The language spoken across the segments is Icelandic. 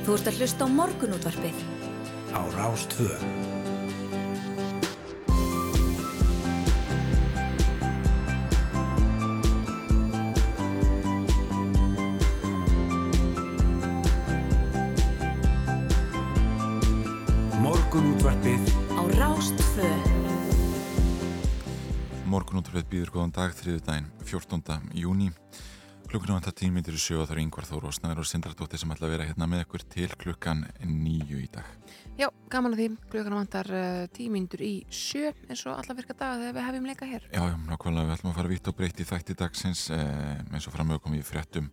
Þú ert að hlusta á morgunútvarpið. Á Rástvö. Morgunútvarpið Á Rástvö. Morgunúttarfið býður góðan dag þriðu daginn 14. júni klukkan á þetta tímyndir í sjö og það eru yngvar þóru og snæður og sindradóttir sem ætla að vera hérna með ykkur til klukkan nýju í dag. Já, gaman að því, klukkan vantar uh, tímyndur í sjö eins og alla virka daga þegar við hefum leika hér. Já, já, nákvæmlega. Við ætlum að fara vitt og breytt í þætti dagsins. Eh, eins og framögum í fréttum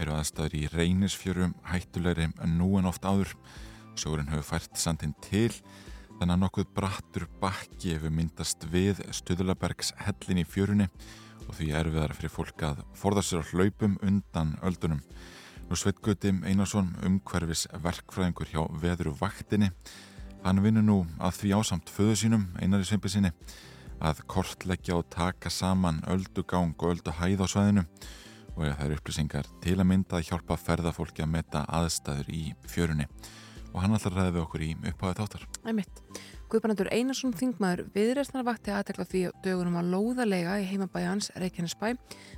eru aðstæður í reynisfjörum hættulegri en nú en oft áður. Sjórin hefur fært sandin til þannig að nokkuð brattur bakki hefur myndast við Stöðulabergs hellin í fjörunni og því erfiðar fyrir fólk að forða sér á hlaupum undan öldunum. Nú Sveitgöti Einarsson umhverfis verkfræðingur hjá veðru vaktinni. Hann vinnur nú að því ásamt föðu sínum, einari svimpi sinni, að kortleggja og taka saman öldugang og ölduhæð á svæðinu og það eru upplýsingar til að mynda að hjálpa ferðafólki að metta aðstæður í fjörunni og hann alltaf ræði við okkur í uppháðið þáttar. Æmitt. Guðbrandur Einarsson þingmaður viðreistnar vakti aðtekla því dögunum að lóðalega í heimabæi hans Reykjanesbæ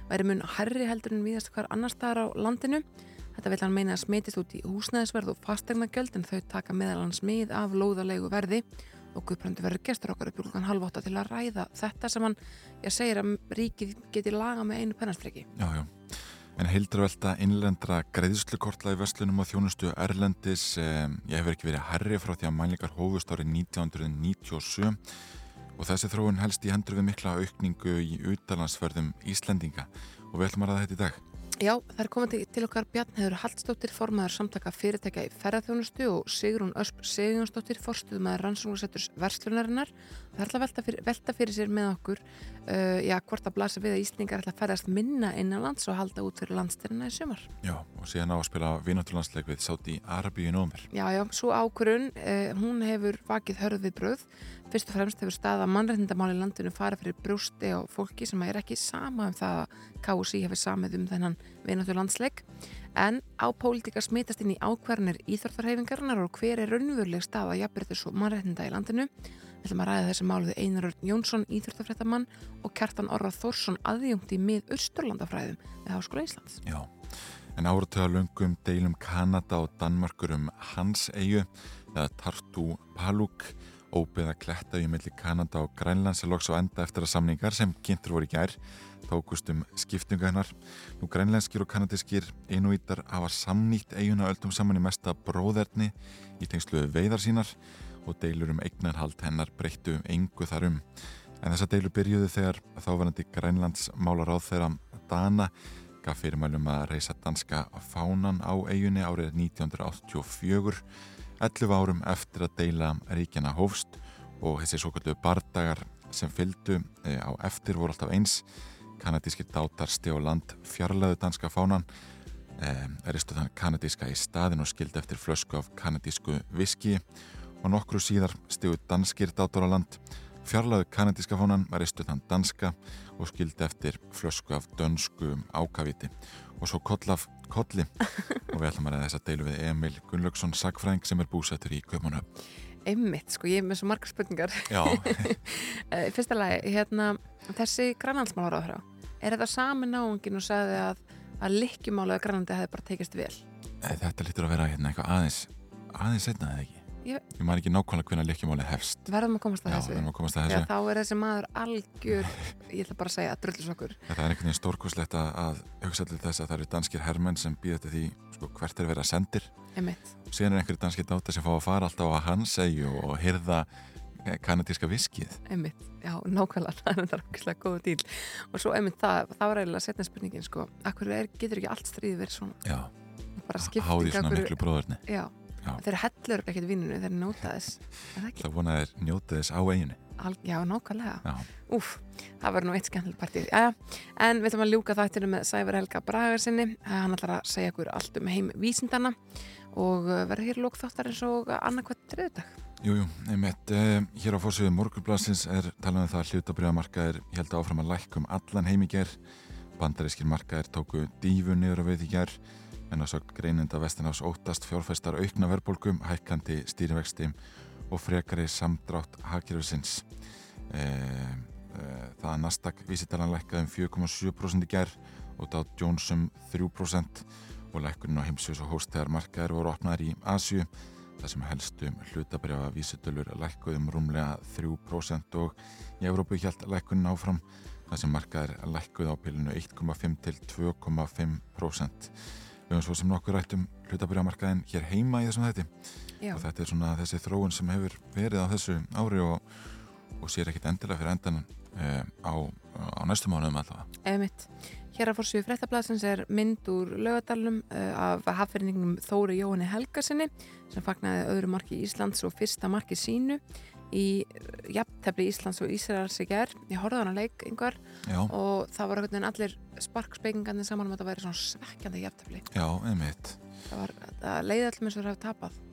væri mun herri heldur en viðast hvar annar staðar á landinu. Þetta vil hann meina að smitist út í húsnæðisverð og fastegnagjöld en þau taka meðal hans mið af lóðalegu verði og Guðbrandur verður gestur okkar upp júlgan halvóta til að ræða þetta sem hann, segir að ríkið geti laga með einu pennastriki. Já, já. En heildravelta innlendra greiðslukortla í vestlunum og þjónustu Erlendis ég hefur ekki verið herri frá því að mælingar hófust árið 1997 og þessi þróun helst í hendur við mikla aukningu í utalansverðum Íslendinga og við ætlum að ræða þetta í dag. Já, það er komandi til okkar Bjarnheður Hallstóttir, formaður samtaka fyrirtækja í ferðarþjónustu og Sigrún Ösp Sigjónsdóttir, forstuðmaður rannsóknarsetturs verslunarinnar. Það er alltaf velta fyrir, velta fyrir sér með okkur uh, já, hvort að blasa við að Íslingar ætla að ferðast minna innan lands og halda út fyrir landstyrna í sumar. Já, og síðan á að spila vinátturlandsleik við Sáti Arabíu nómur. Já, já, svo ákurun, uh, hún hefur vakið hörð við bröð. Fyrst og fremst hefur staða mannreitnindamál í landinu farið fyrir brústi á fólki sem er ekki sama um það að KSI hefur samið um þennan vináttur landsleik. En á pólitíka smitast inn í ákvarðanir íþróttarhefingarnar og hver er raunveruleg staða jafnbrytis og mannreitninda í landinu. Við ætlum að ræða þessi máluðu Einar Örn Jónsson, íþróttafrættamann og Kjartan Orra Þórsson aðjungt í mið Östurlandafræðum við Háskóla Íslands. Já, en áratöðalöngum deilum Kanada og Danmörkur um hans eigu eða Tartu Paluk óbeða kletta í milli Kanada og Grænlands er loks á enda eftir að samningar sem kynntur voru í gær tókust um skiptinga hennar. Nú grænlenskir og kanadískir einúítar hafa samnýtt eiguna öldum saman í mesta bróðerni í tengsluðu veiðar sínar og deilur um eignarhald hennar breyttu engu þar um. En þessa deilur byrjuðu þegar þáverandi grænlands málar á þeirra Dana gaf fyrirmælum að reysa danska fánan á eigunni árið 1984 11 árum eftir að deila ríkjana hófst og þessi svo kallu bardagar sem fylgdu á eftir voru alltaf eins kanadískir dátar stjá land fjarlæðu danska fánan eristu þann kanadíska í staðin og skildi eftir flösku af kanadísku viski og nokkru síðar stjóðu danskir dátar á land. Fjarlæðu kanadíska fánan var eristu þann danska og skildi eftir flösku af dönsku ákaviti og svo koll af kolli. Og við ætlum að reyða þess að deilu við Emil Gunnlaugsson sagfræðing sem er búsettur í Kaupanöf Einmitt, sko, ég er með svo margar spurningar. Já. Í fyrsta lagi, hérna þessi grannlandsmálar á þrá er þetta sami náungin og sagði að að likkjumálaða grannlandi hefði bara tekist vel? Þetta lítur að vera hérna eitthvað aðeins aðeins setna eða ekki Ég, Ég maður ekki nákvæmlega hvernig likkjumáli hefst. Verðum að komast að Já, þessu. að komast að Já, þessu. þá er þessi maður algjör ég ætla bara að segja drullusokkur. Þetta er einhvern veginn stórkoslegt að, að hugsa til þess að það eru danskir hermenn sem býða til því sko, hvert er verið að sendir. Einmitt. síðan er einhverju danskir dátar sem fá að fara alltaf á hans segju og hyrða kanadíska viskið Einmitt, já, nákvæmlega, það er okkurlega góða díl og svo einmitt það, það var eiginlega setna spurningin sko, akkur er, getur ekki allt stríð verið svona, Já, bara skipting háði svona miklu bróðurni Já, Já. Þeir hellur ekkert vinninu, þeir nota þess. Það ekki? Það vona þeir njóta þess á eiginu já, nákvæmlega. Úf, það verður nú eitt skemmtileg partí. Ja, En við ætlum að ljúka þættinu með Sævar Helga Bragar sinni Hann ætlar að segja okkur allt um heim vísindana og uh, verður hér lók þáttar eins og annarkvæmt þriðdag Jú, jú, einmitt, uh, hér á fórsöðu morgunblassins er talað um það að hlutabriðamarkaðir held áfram að lækka um allan heim í ger bandarískir markaðir tóku dífu niður á við í ger en að sögt greininda Vestinás óttast fjárfæstar aukna verðbólgum, hækkandi stýrivexti og frekari samdrátt hagkerfisins. E, e, það að Nasdaq vísitalan lækkaði um 4,7% í gerð og Dow Jones um 3% og lækkurinn á heimsjós og hóstegar markaðir voru opnaðar í Asju það sem helstum hlutabrjáða vísitölur lækkuðum rúmlega 3% og í Európu hjælt lækkunin áfram það sem markaðir lækkuð á pilinu 1,5 til 2,5% við höfum svo sem nokkur rættum hlutabrjáðamarkaðin hér heima í þessum þætti Já. og þetta er svona þessi þróun sem hefur verið á þessu ári og, og sér ekkit endilega fyrir endan e, á, á næstu mánuðum allavega. Eða mitt. Hér að fórsvíu fréttablasins er mynd úr lögadalunum uh, af hafðfyrningum Þóri Jóhanni Helgarsinni sem fagnaði öðru marki Íslands og fyrsta marki sínu í jafntefni Íslands og Ísraels í gerð. Ég horfði á hana leik yngvar Já, og það var einhvern veginn allir sparkspekingarnir saman um að þetta væri svona svekkjandi jafntefni. já, einmitt. Það, var, það leiði allir eins og það hefði tapað.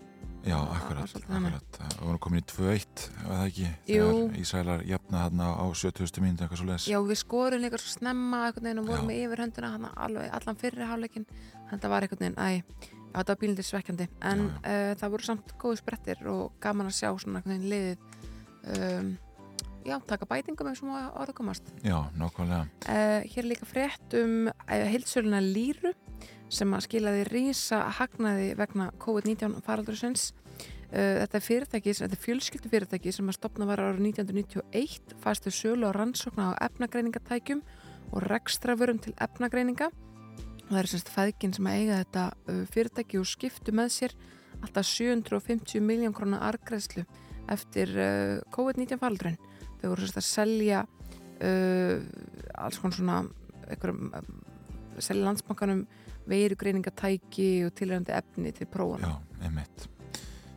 Já, Það akkurat, þannig. akkurat. Það voru komin í 2-1, var það ekki? Jú. Þegar Ísælar jafna þarna á 70. mínúti, eitthvað svo leiðis. Já, við skorum líka svo snemma veginn og vorum Já. með yfirhönduna hana, alveg allan fyrri hálfleikin þetta var einhvern veginn, æ, þetta var bílindir svekkjandi. En uh, það voru samt góði sprettir og gaman að sjá svona veginn liðið um, já, taka bætingum eins og orða komast. Já, nákvæmlega. uh, Hér er líka frétt um uh, heilsöluna Lýru sem að skilaði rísa hagnaði vegna COVID-19 faraldursins. Uh, þetta er fyrirtæki, þetta er fjölskyldu fyrirtæki sem að stopna var ára 1991 fæstu sölu á rannsókna á efnagreiningatækjum og rekstraförum til efnagreininga það er semst fæðgin sem að eiga þetta uh, fyrirtæki og skiptu með sér alltaf 750 miljón krónar argræslu eftir uh, COVID-19 faraldurinn þau voru semst að selja uh, alls konar svona einhverjum, uh, selja landsbankanum veirugreiningatæki og tilhærandi efni til prófuna Já, einmitt.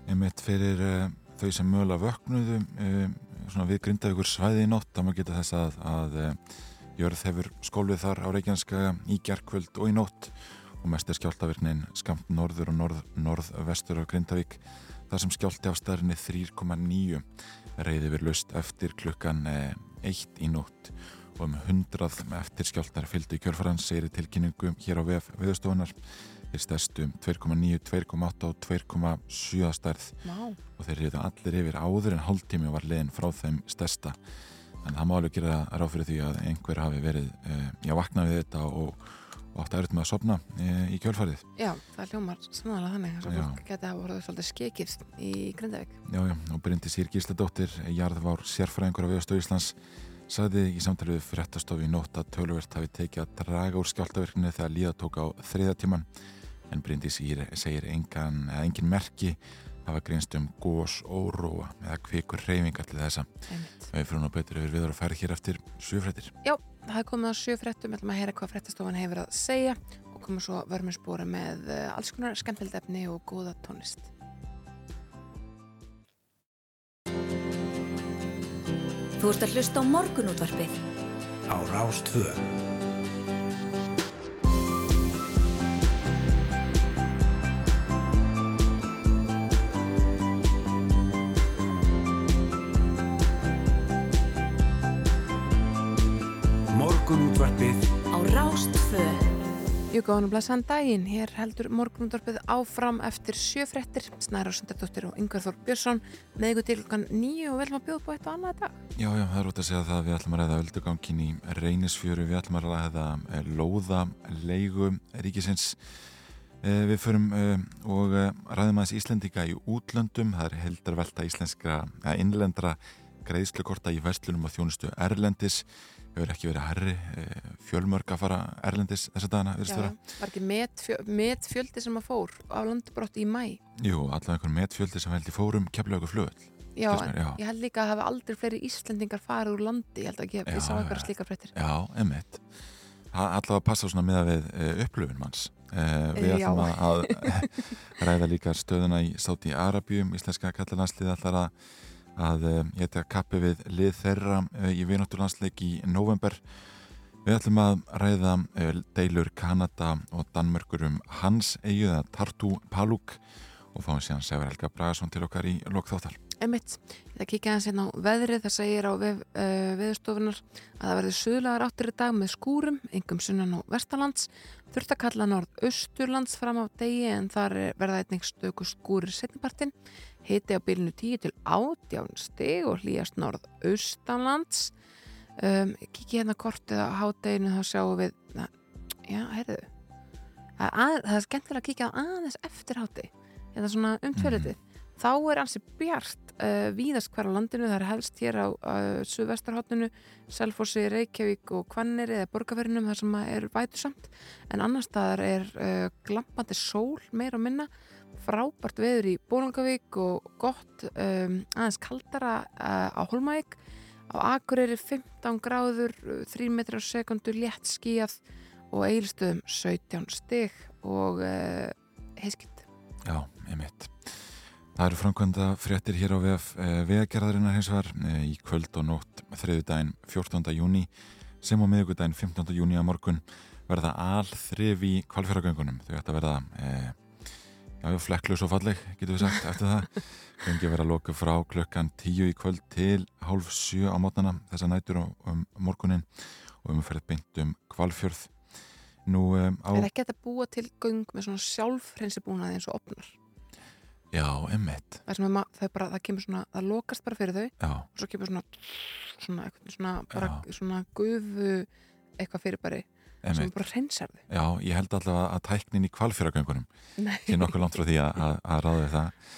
Einmitt fyrir uh, þau sem mögulega vöknuðu uh, svona við grindavíkur svæði í nótt, þá maður geta þess að, að uh, jörð hefur skólfið þar á Reykjanskaga í gerkvöld og í nótt og mest er skjáltavirknin skamt norður og norð, norðvestur á Grindavík þar sem skjálti á staðrinni 3,9 reyði við laust eftir klukkan 1 í nótt og um 100 eftir skjáltar fylgdu í kjörfarans segir í tilkynningu hér á VF viðstofunar þeir stærstu 2,9, 2,8 og 2,7 stærð. Má, og þeir reyðu allir yfir áður en hálftími var leiðin frá þeim stærsta en það má alveg gera ráð fyrir því að einhver hafi verið, e, já, vaknað við þetta og, og átti aðrið með að sopna e, í kjölfarið. já, það hljómar sannlega þannig þess að fólk geti að voru svolítið skekið í Grindavík. Já, já, og Bryndi Sýr Gísladóttir, jarðvár sérfræðingur á Viðastöð Íslands, sagði í samtalið fréttastofi í nótt að töluvert hafi tekið að draga úr skjáltaverkinu þegar líða tók á þriða tíman en Bryndi Sýr segir engan, engin merki hafa greinst um gós, óróa eða kvikur reyfingar til þessa. Við fyrir nú betur yfir viður að færa hér eftir sjöfrættir. Já, það er komið að sjö fréttum, við ætlum að heyra hvað fréttastofan hefur að segja og komum svo vörminspóra með eh, alls konar skemmtilegt efni og góða tónlist. Þú ert að hlusta á morgunútvarpið á Rástvö. Morgunútvarpið á Rástvö. Jú, góðan og blessan daginn, hér heldur morgunútvarpið áfram eftir sjö fréttir, Snæra Sundardóttir og Yngvar Þór Björnsson með ykkur til klukkan nýju og vel maður bjóða på eitt og annað dag. Já, já, það er út að segja það að við ætlum að ræða öldugangin í reynisfjöru, við ætlum að ræða eh, lóða leigu ríkisins. Eh, Við förum eh, og ræðum aðeins Íslendinga í útlöndum, það er heldarvelta íslenskra, eða innlendra greiðslukorta í verslunum og þjónustu Erlendis. Hefur ekki verið herri fjölmörg að fara Erlendis dagana, virðist vera. var ekki metfjö, metfjöldi sem að fór á landbrotti í mæ. Jú, allavega einhvern metfjöldi sem held í fórum kemlaðu flugöld. Já, mér, já. ég held líka að hafa aldrei fleiri Íslendingar farið úr landi, ég held að Já, ég sá eitthvað já. slíkar fréttir. Já, emmitt. Allavega passa svona miða við uh, upplöfun manns. Uh, við ætlum að, að ræða líka stöðuna í Sáti Arabjum, íslenska kallalandslið ætlar að, að uh, ég ætla að kappi við lið þeirra uh, í vinátturlandsleik í november. Við ætlum að ræða uh, deilur Kanada og Danmörkur um hans eigu eða Tartu Paluk og fáum síðan Sever Helga Bragason til okkar í lokþáttar. Ætla að kíkja aðeins hérna á veðrið, það segir á vef, uh, veðurstofunar að það verður suðlagar áttir í dag með skúrum, yngum sunnan og vestalands, þurft að kalla norð-austurlands fram á degi en þar er- verða einnig stöku skúrir setnipartin, hiti á bylunu 10 til 18 stig og hlýjast norð-austanlands. Um, kíkja hérna kortið á hádeginu þá sjáum við, na, já, heyrðu, er, að, það er skemmtilega að kíkja á aðeins eftir hádegi, þetta svona umtverðið. Þá er ansi bjart uh, víðast hver á landinu, það er helst hér á uh, suðvestarhóttinu, Selfossi, Reykjavík og Hvannir eða Borgarverðinum þar sem er vætusamt en annars staðar er uh, glampandi sól meira og minna, frábært veður í Bólangavík og gott um, aðeins kaldara á Holmavík, á Akureyri 15 gráður, 3 metrar sekundu, létt skíjað og eilstöðum 17 stig og heiskitt. Já, einmitt. Það eru framkvæmda fréttir hér á VF eh, vegagerðarinnar hins vegar eh, í kvöld og nótt þriðudaginn 14. júni sem á miðugudaginn 15. júni á morgun verða all þrif í kvalfjöragöngunum. Þau ætti að verða eh, já, flekklus og falleg, getur við sagt eftir það. Göngi verða loku frá klukkan 10 í kvöld til hálf 7 á mótnana þessa nætur og um morgunin og umferð beint um kvalfjörð. Nú eh, á... Er ekki þetta búa til göng með svona sjálfhreinsibúnaði eins og opnar? Já, emmitt. Það, er það, er bara, það kemur svona, það lokast bara fyrir þau Já, og svo kemur svona svona, svona, bara, svona gufu eitthvað fyrir bara sem emmitt. bara hreinsar þau. Já, ég held allavega að tæknin í kvalfjöragöngunum sé nokkuð langt frá því að, að, að við það.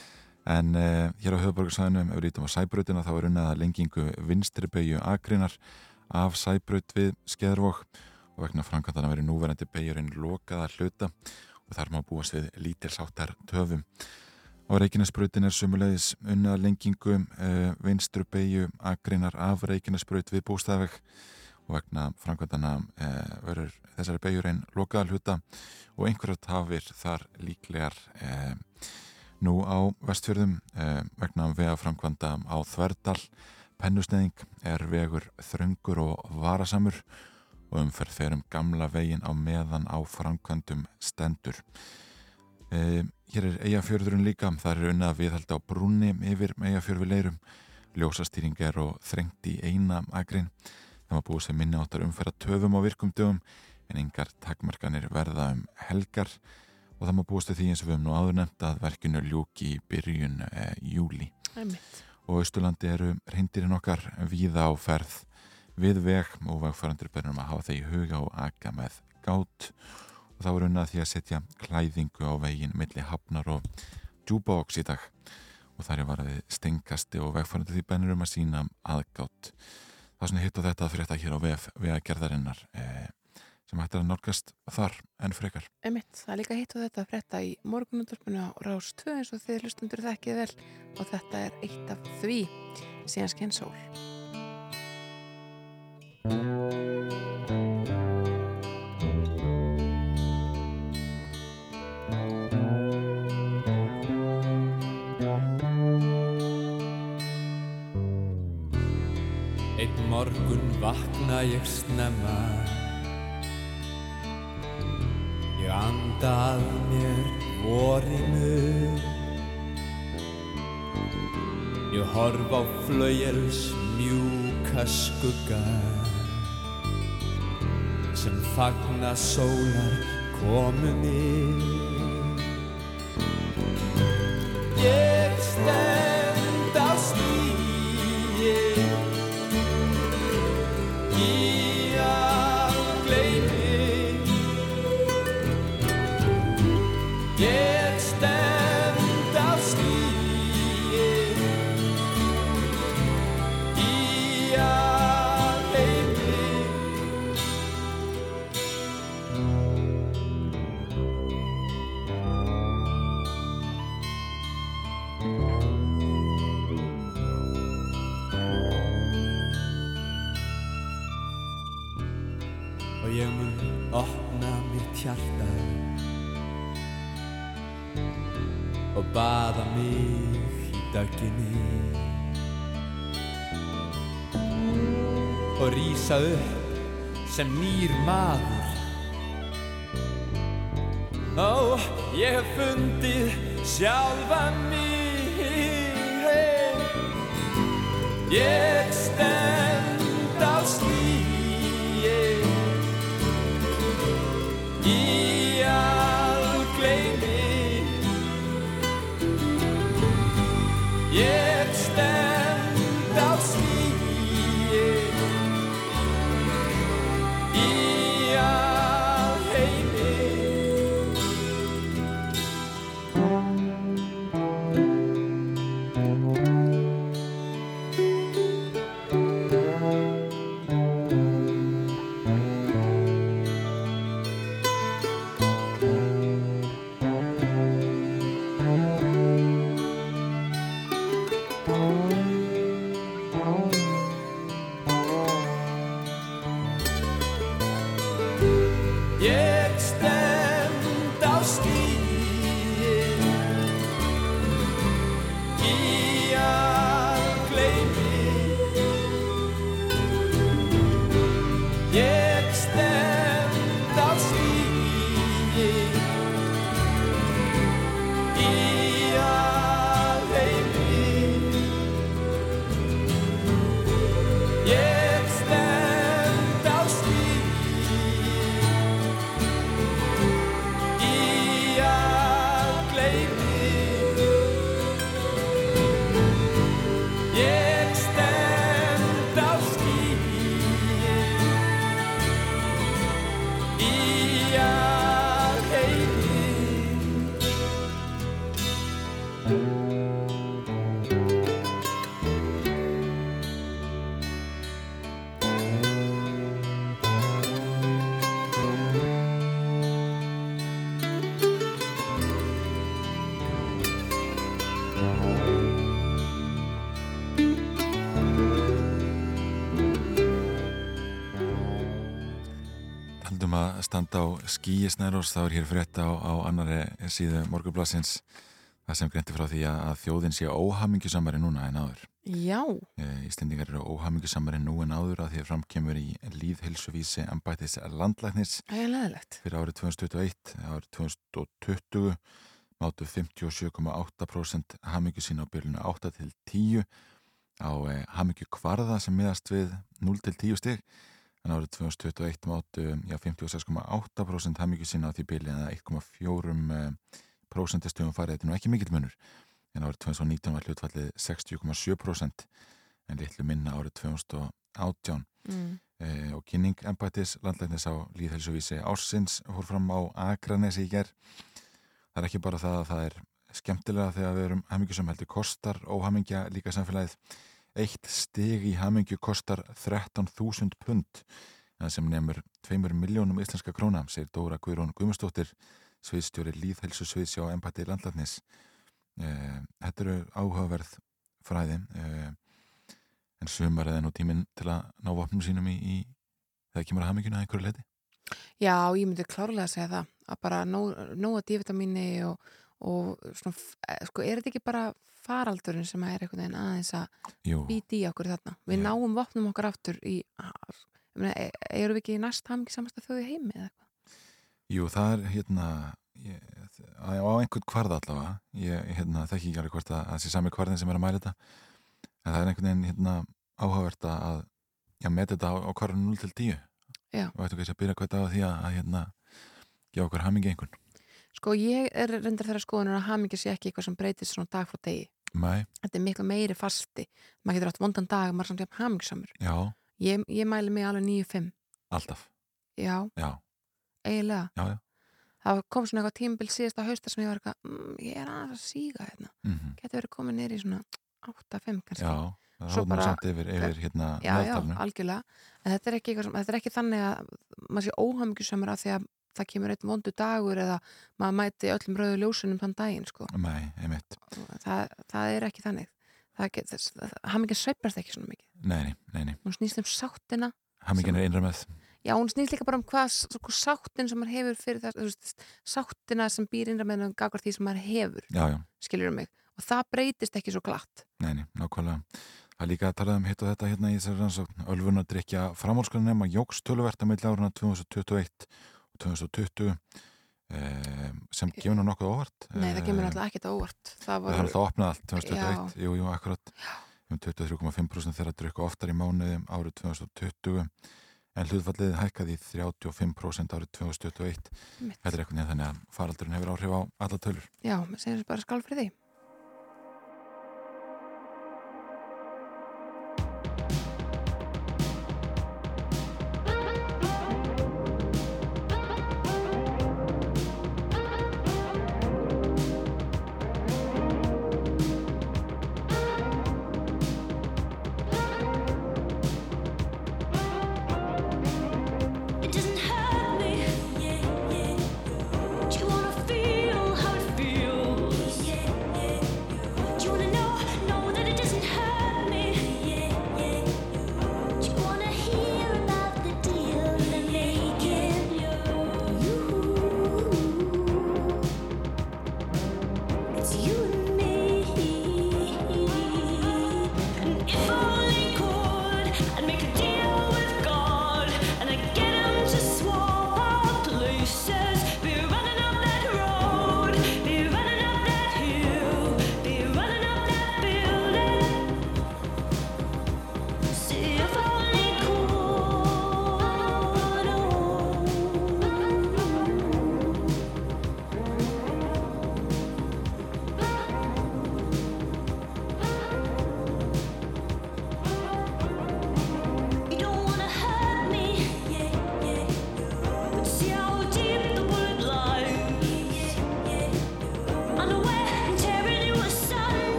En uh, hér á höfuborgarsæðinum ef við lítum á sæbrautina þá er unnað að lengingu vinstri beigju agrinar af sæbraut við skeðurvok og vegna framkvæmdana verið núverandi beigjurinn lokaða hluta og þar má búast við lítilsáttar töfum á Reykjanesbrautin er sumulegis unnað að lengingu uh, vinstri beigju agrinar af Reykjanesbraut við bústæðveg og vegna framkvæmdana uh, verður þessari beigjurinn lokaða hluta og einhverjar tafir þar líklegar eh, nú á vestfjörðum eh, vegna vega framkvæmda á Þverdal. Pennusneðing er vegur þröngur og varasamur og umferð fer um gamla vegin á meðan á framkvæmdum stendur eh, hér er eigafjörðurinn líka. Þar er unnað að viðhalda á brúni yfir eigafjörð við leirum. Ljósastýring er og þrengt í eina agrin það má búið sem minni áttar umferða töfum á virkum dögum en yngar takmarkanir verða um helgar. Og það má búast við því eins og við höfum nú áður nefnt að verkinu ljúki í byrjun e, júli Einmitt. og Östurlandi eru reyndirinn okkar víða á ferð við veg og vegfærandur bernum að hafa þeir í huga og aga með gát og þá er unnað því að setja klæðingu á veginn milli hafnar og djúbáks í dag og þar er varaði stengasti og vegfærandur því bennur um að sína aðgátt það er svona hitt og þetta að frétta hér á veg, vegagerðarinnar eh, sem hættir að nálgast þar enn frekar. Einmitt. Það er líka hitt og þetta að frétta í morgunundurpunu á Rás 2 eins og þið hlustundur þekkið vel og þetta er eitt af því síðan skenn sól vakna ég snemma. Ég anda að mér vorinu Ég horf á flauels mjúka skugga sem fagna sólar komunni nýr maður. Ó, ég hef fundið sjálfa standa á skíisnærós þá er hér frétt á, á annari síðu morgublasins það sem greinti frá því að, þjóðin sé óhamingjusamari núna en áður. Já, E, Íslendingar eru óhamingjusamari nú en áður að því að framkemur í líðhilsuvísi embættis landlæknis. Fyrir árið 2021, árið 2020 mátu 57,8% hamingju sína á byrjunu 8 til 10 á e, hamingju kvarða sem miðast við 0 til 10 stig en árið 2021 mátu já, 56,8% hamingju sína á því byrjunu eða 1,4% prósentistöfum farið. Þetta er nú ekki mikill munur. En árið 2019 var hlutfallið 60,7% en litlu minna árið 2018 Mm. eh, og kynning embættis landlæknis á líðhelsuvísi ársins fór fram á Akranesi í ger það er ekki bara það að það er skemmtilega þegar við erum hamingjusam heldur kostar óhamingja líka samfélagið eitt stig í hamingju kostar 13.000 pund. En sem nefnur 2 miljónum íslenska króna segir Dóra Guðrún Guðmustóttir sviðstjóri líðhelsu sviðsjá embætti landlæknis. Eh, þetta eru áhugaverð fræði eh, en sumar eða nú tíminn til að ná vopnum sínum í, í þegar kemur að hamingjuna einhverju leiti Já, ég myndi klárlega að segja það að bara nó- nóga dívitamíni og, og svona, eh, sko, er þetta ekki bara faraldurinn sem er einhvern veginn aðeins að Jú, býti í okkur þarna? Við Já. náum vopnum okkar aftur í e- eru við ekki í næst hamingi samasta þjóði heimi eða eitthvað? jú, það er hérna ég, á einhvern kvarða allavega. Ég hérna, þekki ekki alveg hvort að það sé sami kvarðin sem er að mæla þetta. En það er einhvern veginn hérna, áhugavert að já, með þetta á, á kvarðinu 0 til 10 Já. og ættu kannski að byrja það á því að, að hérna, gefa okkur hamingi einhvern Sko, ég er reyndar þeirra skoðunum að hamingi sé ekki eitthvað sem breytist svona dag frá degi. Mæ, þetta er miklu meiri fasti. Maður getur átt vondan dag og maður er samt jafn hamingsamur já, ég, ég mæli mig alveg 9-5 alltaf. Já, já, eiginlega. Já, já. Það kom svona eitthvað tímabil síðasta hausta sem ég var eitthvað, mm, ég er aðeins að síga hérna. Mm getur verið komið nýri í svona 8-5 kannski. Já, það Svo hóð nú bara- samt yfir, yfir hérna já, já, meðaltalinu. algjörlega. En þetta er ekki, sem, þetta er ekki þannig að maður sé óhamingjusamur af því að það kemur einn vondu dagur eða maður mæti öllum rauðu ljósunum þann daginn sko. Nei, einmitt. Það, það er ekki þannig. Það þess, hamingja sveifrast ekki svona mikið. Nei, nei, nei, nei. hún snýst um sáttina Hamingin er innra með. Já, hún snýst líka bara um hvað sko, sáttin sem maður hefur fyrir það veist, sáttina sem býr innra með um gagvar því sem maður hefur, Já, já, skilur mig? Og það breytist ekki svo glatt. Nei, nei, nákvæmlega. Það er líka að tala um hitt og þetta hérna í þessari rannsókn. Ölfun að drikja framhálskunum að jógst töluvert að meðlega áruna 2021 og 2020 eh, sem gefur nú nokkuð óvart. Nei, það gefur eh, náttúrulega ekkert óvart. Það var alltaf opnað allt 2021 Jú, jú, akkurat. Um 23,5% þeirra drukku oftar í mánuði árið 2020 en hlutfallið hækkaði 35% árið 2021 Þetta er eitthvað nefn þannig að faraldurinn hefur áhrif á alla tölur. Já, maður segir bara skálfrið því.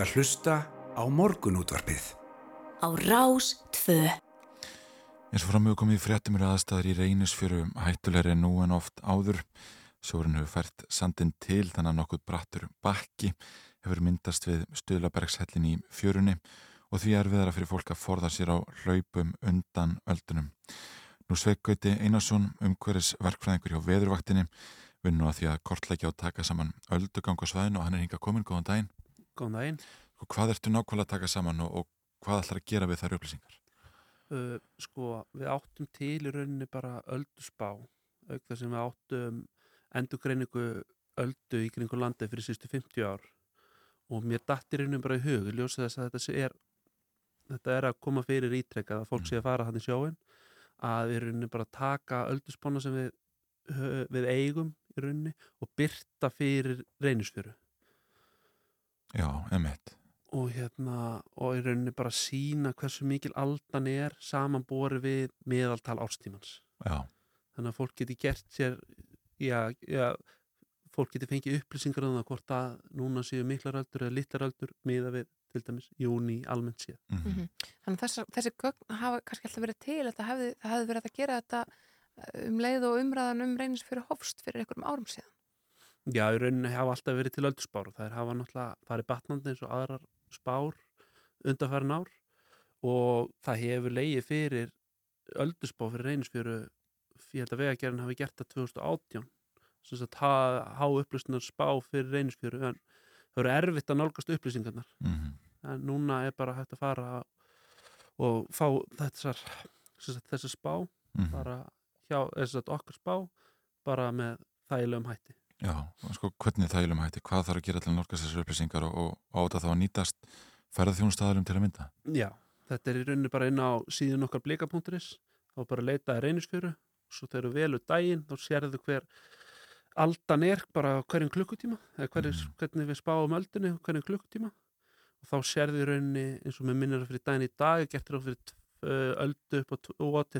ert að hlusta á morgunútvarpið. Á rás 2. Eins og framögum komið fréttum eru aðstæðar í reynisfjöru hættulegri nú en oft áður. Sjórin hefur fært sandin til þannig að nokkuð brattur bakki hefur myndast við stöðlabergshellin í fjörunni og því er viðra fyrir fólk að forða sér á hlaupum undan öldunum. Nú sveikgöti Einarsson umhverjus verkfræðingur hjá veðurvaktinni vinnu að því að kortleikja og taka saman öldugang á svæðinu og hann er hinga komin, góðan daginn. Góðan daginn. Og hvað ertu nákvæmlega að taka saman og, og hvað ætlar að gera við þær upplýsingar? Uh, sko, við áttum til í rauninni bara öldusbá, auk þess sem við áttum endurgreiningu öldu í kringu landið fyrir sístu 50 ár og mér dattir rauninni bara í hug, ég ljósa þess að þetta er þetta er að koma fyrir ítrekkað að fólk sé að fara hann í sjóin að við rauninni bara taka öldusbána sem við, við eigum í rauninni og byrta fyrir reynisfjöru Já, emitt. og hérna og í rauninni bara sína hversu mikil aldan er samanbori við meðaltal ástímans Já, þannig að fólk geti gert sér já, já fólk geti fengið upplýsingar um það hvort að núna séu miklar öldur eða litlar öldur miða við til dæmis júni almennt séð mm Mhm. Þannig að þessar, þessi gögn hafa kannski alltaf verið til þetta hefði, það hefði verið að gera þetta um leið og umræðan um reynis fyrir hofst fyrir einhverjum árum síðan. Já, í rauninni hafa alltaf verið til öldurspár og þær hafa náttúrulega farið batnandi eins og aðrar spár undanfærin ár og það hefur leiði fyrir öldurspá fyrir reynisfjöru ég held að vegagerðin hafi gert það 2018 sem sagt há, upplýstunar spá fyrir reynisfjöru en það eru erfitt að nálgast upplýsingarnar -hmm. en núna er bara hægt að fara og fá þessar, þessar spá Mhm. bara hjá, þess að okkar spá bara með þægilegum hætti Já, og sko hvernig þælum hætti, hvað þarf að gera til þessar upplýsingar og, og áta þá að nýtast ferðarþjónustæðalum til að mynda? Já, þetta er í rauninni bara inn á síðun okkar blika.is þá bara leitaði reynisfjöru svo þegar þú velur daginn þá sérðu hver aldan er bara hverjum klukkutíma eða hverjum, Mhm. hvernig við spáum öldunni á hverjum klukkutíma og þá sérðu í rauninni eins og með minnir fyrir daginn í dag gert ráð fyrir uh, öldu upp á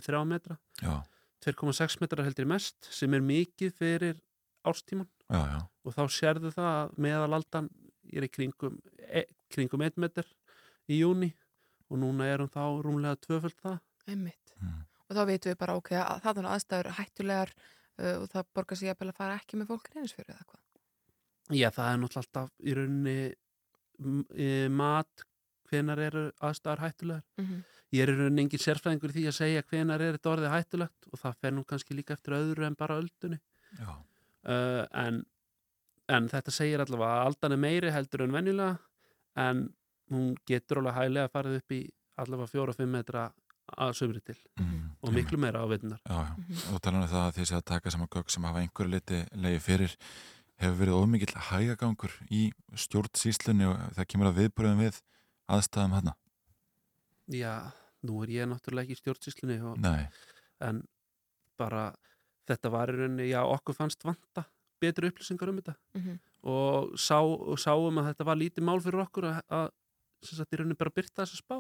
2-3 metra Já, 2,6 metrar heldur mest sem er mikið fyrir árstíman já, já, og þá sérðu það að meðalaldan er í kringum, e, kringum 1 metr í júni og núna er hún þá rúmlega tvöföld það Einmitt. mm. Og þá veitum við bara, ok, að það er aðstæður hættulegar uh, og það borgar sig jafnvel að fara ekki með fólk reynis fyrir eða hvað. Já, það er náttúrulega alltaf í rauninni e, mat hvenar eru aðstæðar hættulegar Mm -hmm. ég er í rauninni engin sérfræðingur í því að segja hvenar er þetta orðið hættulegt og það fer nú kannski líka eftir öðru en bara öldunni já, uh, en, en þetta segir allavega að aldan er meiri heldur en venjulega en hún getur alveg hæglega að farið upp í allavega fjóra-fimm metra að sömri til mm. og miklu meira á veitunar Já, já, og talan um það að því að taka saman gögg sem hafa einhverju liti leiði fyrir hefur verið ómikið hægagangur í stjórnsýslunni og það kemur að viðbröðum við aðstæðum hana. Já, nú er ég náttúrulega ekki í stjórnsýslunni og, Nei, en bara þetta var í rauninni, já okkur fannst vanta betri upplýsingar um þetta. Mhm. og, sá, og sáum að þetta var lítið mál fyrir okkur að, að sem sagt í rauninni bara byrta þessa spá.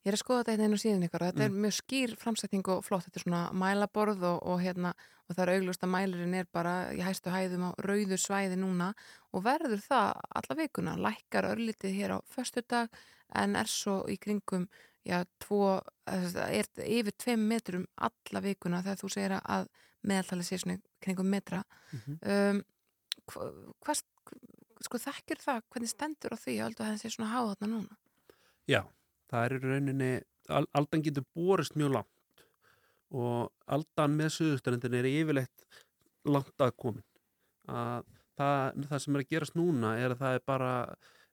Ég er að skoða þetta hérna á síðan ykkur og þetta er mjög skýr framsetning og flott, þetta er svona mælaborð og, og hérna og það er augljóst að mælirinn er bara í hæstu hæðum á rauðu svæði núna og verður það alla vikuna, lækkar örlítið hér á föstudag en er svo í kringum já, tvo, er yfir tveim metrum alla vikuna þegar þú segir að meðaltalið sé svona kringum metra. Mhm. um, hva, hvað sko þekkir það, hvernig stendur á því að að það sé svona háð þarna núna? Já, það er í rauninni al, aldan getur borist mjög langt og aldan með suðustrendin er yfirleitt langt að komin. Að það, það sem er að gerast núna er að það er bara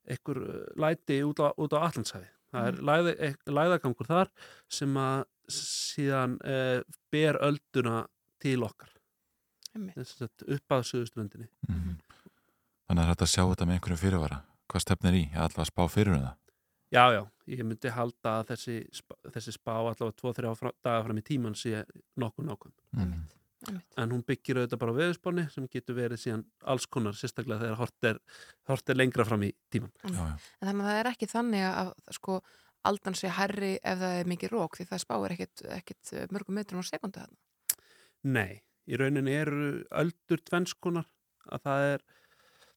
einhver uh, læti út á, á Allandshæfi það er læði, ek- læðagangur þar sem að síðan eh, ber ölduna til okkar Einmitt. þess að upp að suðustrendinni mm. þannig að þetta sjá þetta með einhverju fyrirvara. Hvað stefnir í? Ætla að spá fyrir um það. Já, já, ég myndi halda að þessi, þessi spá allavega 2-3 daga fram í tíman sé nokkuð nákvæm Mm. En hún byggir auðvitað bara á veðurspáni sem getur verið síðan alls konar sérstaklega þegar hort er, hort er lengra fram í tíman Já, já, En þannig að það er ekki þannig að sko aldan sé herri ef það er mikið rók því það spáir ekkit, ekkit eh, mörgum metrum á sekundu þarna. Nei, í rauninni eru öldur tvennskonar að það er,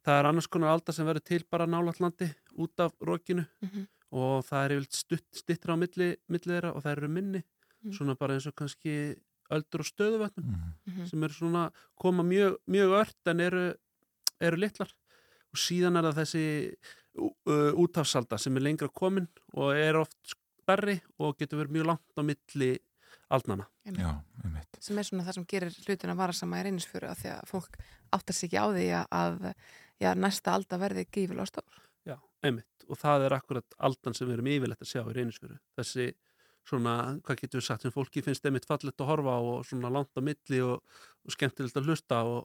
það er annars konar alda sem verður til bara nálatlandi út af rókinu Mhm. og það er yfirleitt stutt, stittra á milli, milli þeirra og það eru minni Mm. svona bara eins og kannski öldur og stöðuvötnum Mhm. Mhm. sem eru svona koma mjög, mjög ört en eru, eru litlar og síðan er það þessi uh, útafsalda sem er lengra komin og er oft stærri og getur verið mjög langt á milli aldnana. Já, einmitt. sem er svona það sem gerir hlutin að vara sama í reynisfjöru að því að fólk áttar sig ekki á því að, að já, næsta alda verði gífilega stór Já, einmitt. Og það er akkurat aldan sem við erum yfirleitt að sjá í reynisfjöru. Þessi svona, hvað getur við sagt, sem fólki finnst einmitt fallegt að horfa á og svona langt á milli og, og skemmtilegt að hlusta og,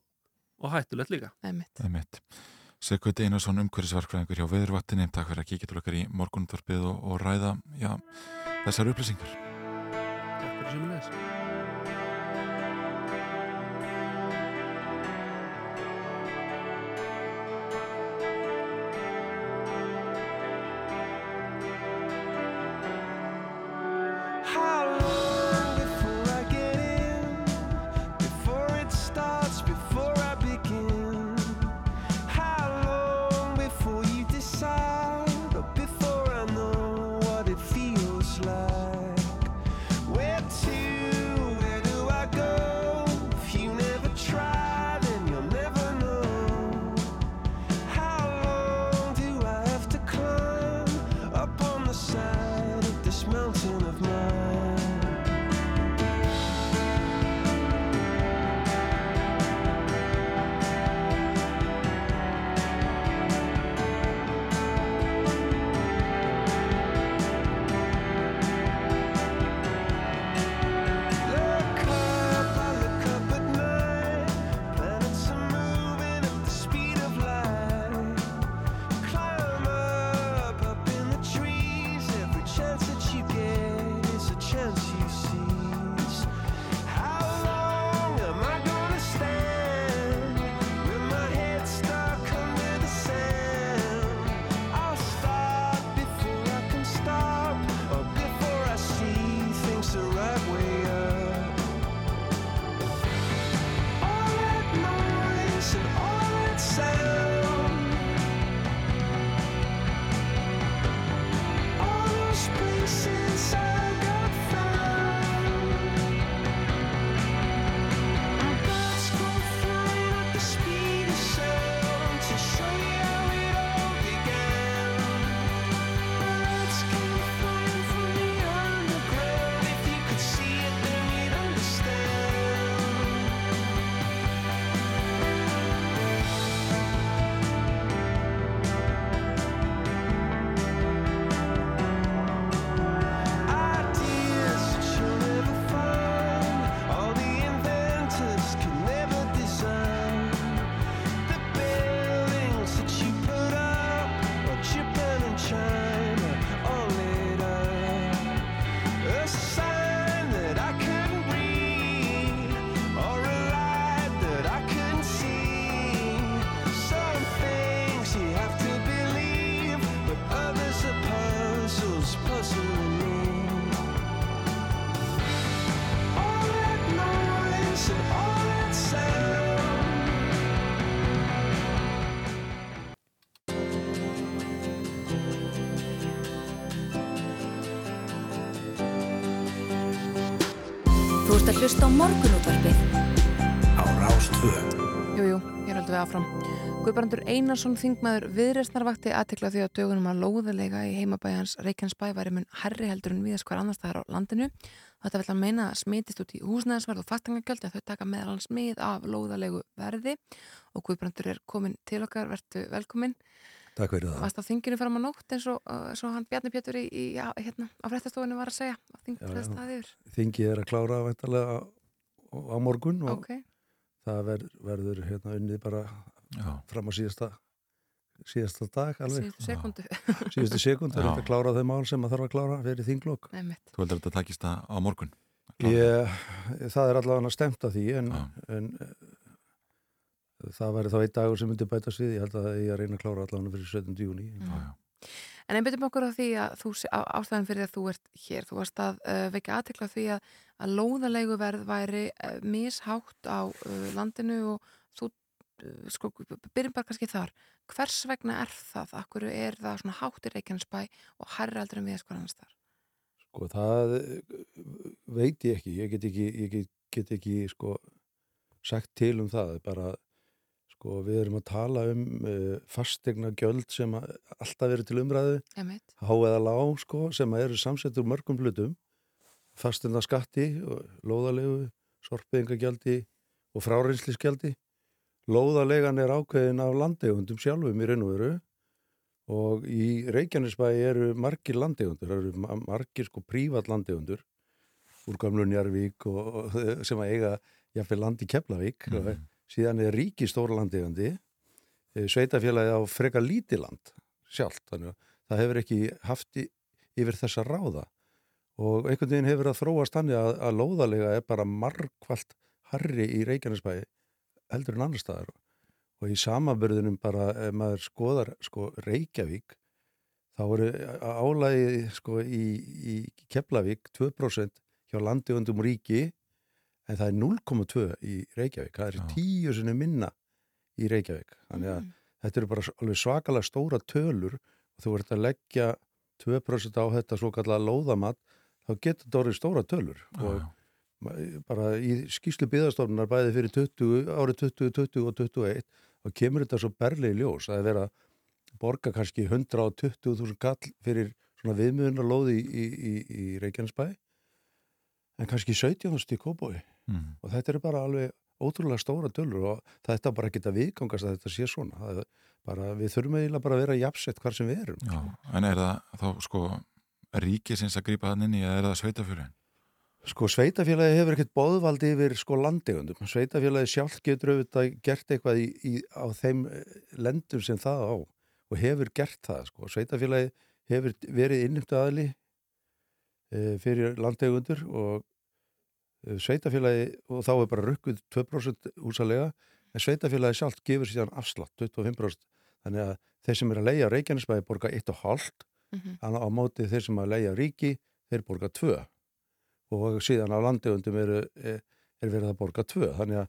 og hættulegt líka. Einmitt. einmitt. Sigurd Einarsson umhverfisvarkfræðingur hjá Veðurvattinni takk fyrir að kíkja til okkar í morgunutvarpið og, og ræða já, þessar upplýsingar Takk fyrir sem er How hlusta á morgunútvarpið á Rástvö. Jú, jú, hér höldum við áfram. Guðbrandur Einarsson þingmaður viðreysnarvakti aðtekla því að dögunum að lóðulega í heimabæjans Reykjanesbæ væri mun herri heldur en viðast hver annars staðar á landinu. Þetta vil að meina að smitist út í húsnæðisverð og fattangagjöld en þau taka meðal hans mið af lóðalegu verði og Guðbrandur er komin til okkar, vertu velkomin. Takk fyrir það. Varst á þinginu fram á nótt eins og, uh, eins og hann Bjarni Pétur í, í já, hérna, á fréttastofunni var að segja að þing Já, já. fyrir staðið yfir. Þingið er að klára væntalega á, á morgun og Ok, það ver, verður hérna unnið bara Já, fram á síðasta, síðasta dag alveg. síðustu sekundu. Síðustu sekund er þetta að klára þau mál sem að þarf að klára fyrir þinglokk. Nei, mitt. þú heldur að þetta takist það á morgun. Ég, það er allavega stemt að því en, en eh, það væri þá einn dagur sem myndi bætast við. Ég held að ég að reyna að klára allavega fyrir 17. júni. Já, já. En einbjöndum okkur á því að þú, ástæðan fyrir að þú ert hér, þú varst að uh, vekja aðtekla því að, að lóðalegu verð væri uh, mishátt á uh, landinu og þú uh, sko, byrjum bara kannski þar hvers vegna er það, akkur er það svona hátt í Reykjanesbæ og hærra heldur en við sko annars þar Sko það veit ég ekki, ég get ekki, ég get, get ekki sko sagt til um það, bara sko við erum að tala um uh, fastegna gjöld sem alltaf verið til umræðu, Einmitt. há eða lág sko, sem eru samsettur úr mörgum hlutum, fastegna skatti, lóðalegu, sorpeyðingagjaldi og fráreinslisgjaldi. Lóðalegan er ákveðin af landegundum sjálfum í raun og veru og í Reykjanesbæ eru margir landegundur, eru ma- margir sko prívat landegundur úr gamlu Njarvík og, og sem að eiga jafnvel land í Keflavík og síðan er ríki stóra landegandi sveitafélagi á freka lítið land sjálft, þannig að það hefur ekki haft í, yfir þessa ráða. Og einhvern veginn hefur að þróast þannig að, að lóðalega er bara margvalt harri í Reykjanesbæ heldur en annar staðar. Og í samanbörðunum bara ef maður skoðar sko Reykjavík þá eru álægi sko í, í Keflavík 2% hjá landiðundum ríki en það er 0,2 í Reykjavík það er Já. tíu sinni minna í Reykjavík þannig að þetta eru bara alveg svakalega stóra tölur og þú ert að leggja 2% á þetta svo kallega lóðamat þá getur þetta orðið stóra tölur og já. bara í skýslu byggðastofnunar bæði fyrir 20, árið 20, 20 og 21 þá kemur þetta svo berlega í ljós að vera borga kannski 120.000 kall fyrir svona viðmiðunarlóði í, í, í, í Reykjanesbæ en kannski 17 stík kóbói Mm. og þetta eru bara alveg ótrúlega stóra tölur og þetta bara geta viðgangast að þetta sé svona það bara, við þurfum eiginlega bara að vera jafnsett hvar sem við erum Já, en er það þá sko ríkisins að grípa þann inn í eða er það sveitafjörðin? Sko sveitafélagi hefur ekkert boðvaldi yfir sko landegundum. Sveitafélagi sjálf getur auðvitað gert eitthvað í, í, á þeim eh, lendum sem það á og hefur gert það sko. Sveitafélagi hefur verið innumtu aðli e, fyrir landegundur og sveitafélagi og þá er bara rukkuð 2% úsalega en sveitafélagi sjálf gefur síðan afslátt 25% þannig að þeir sem er að leia Reykjanesbæði borga 1,5 Mhm. á á móti þeir sem að leia ríki þeir borga 2 og síðan á landegundum eru, er, er verið að borga 2 þannig að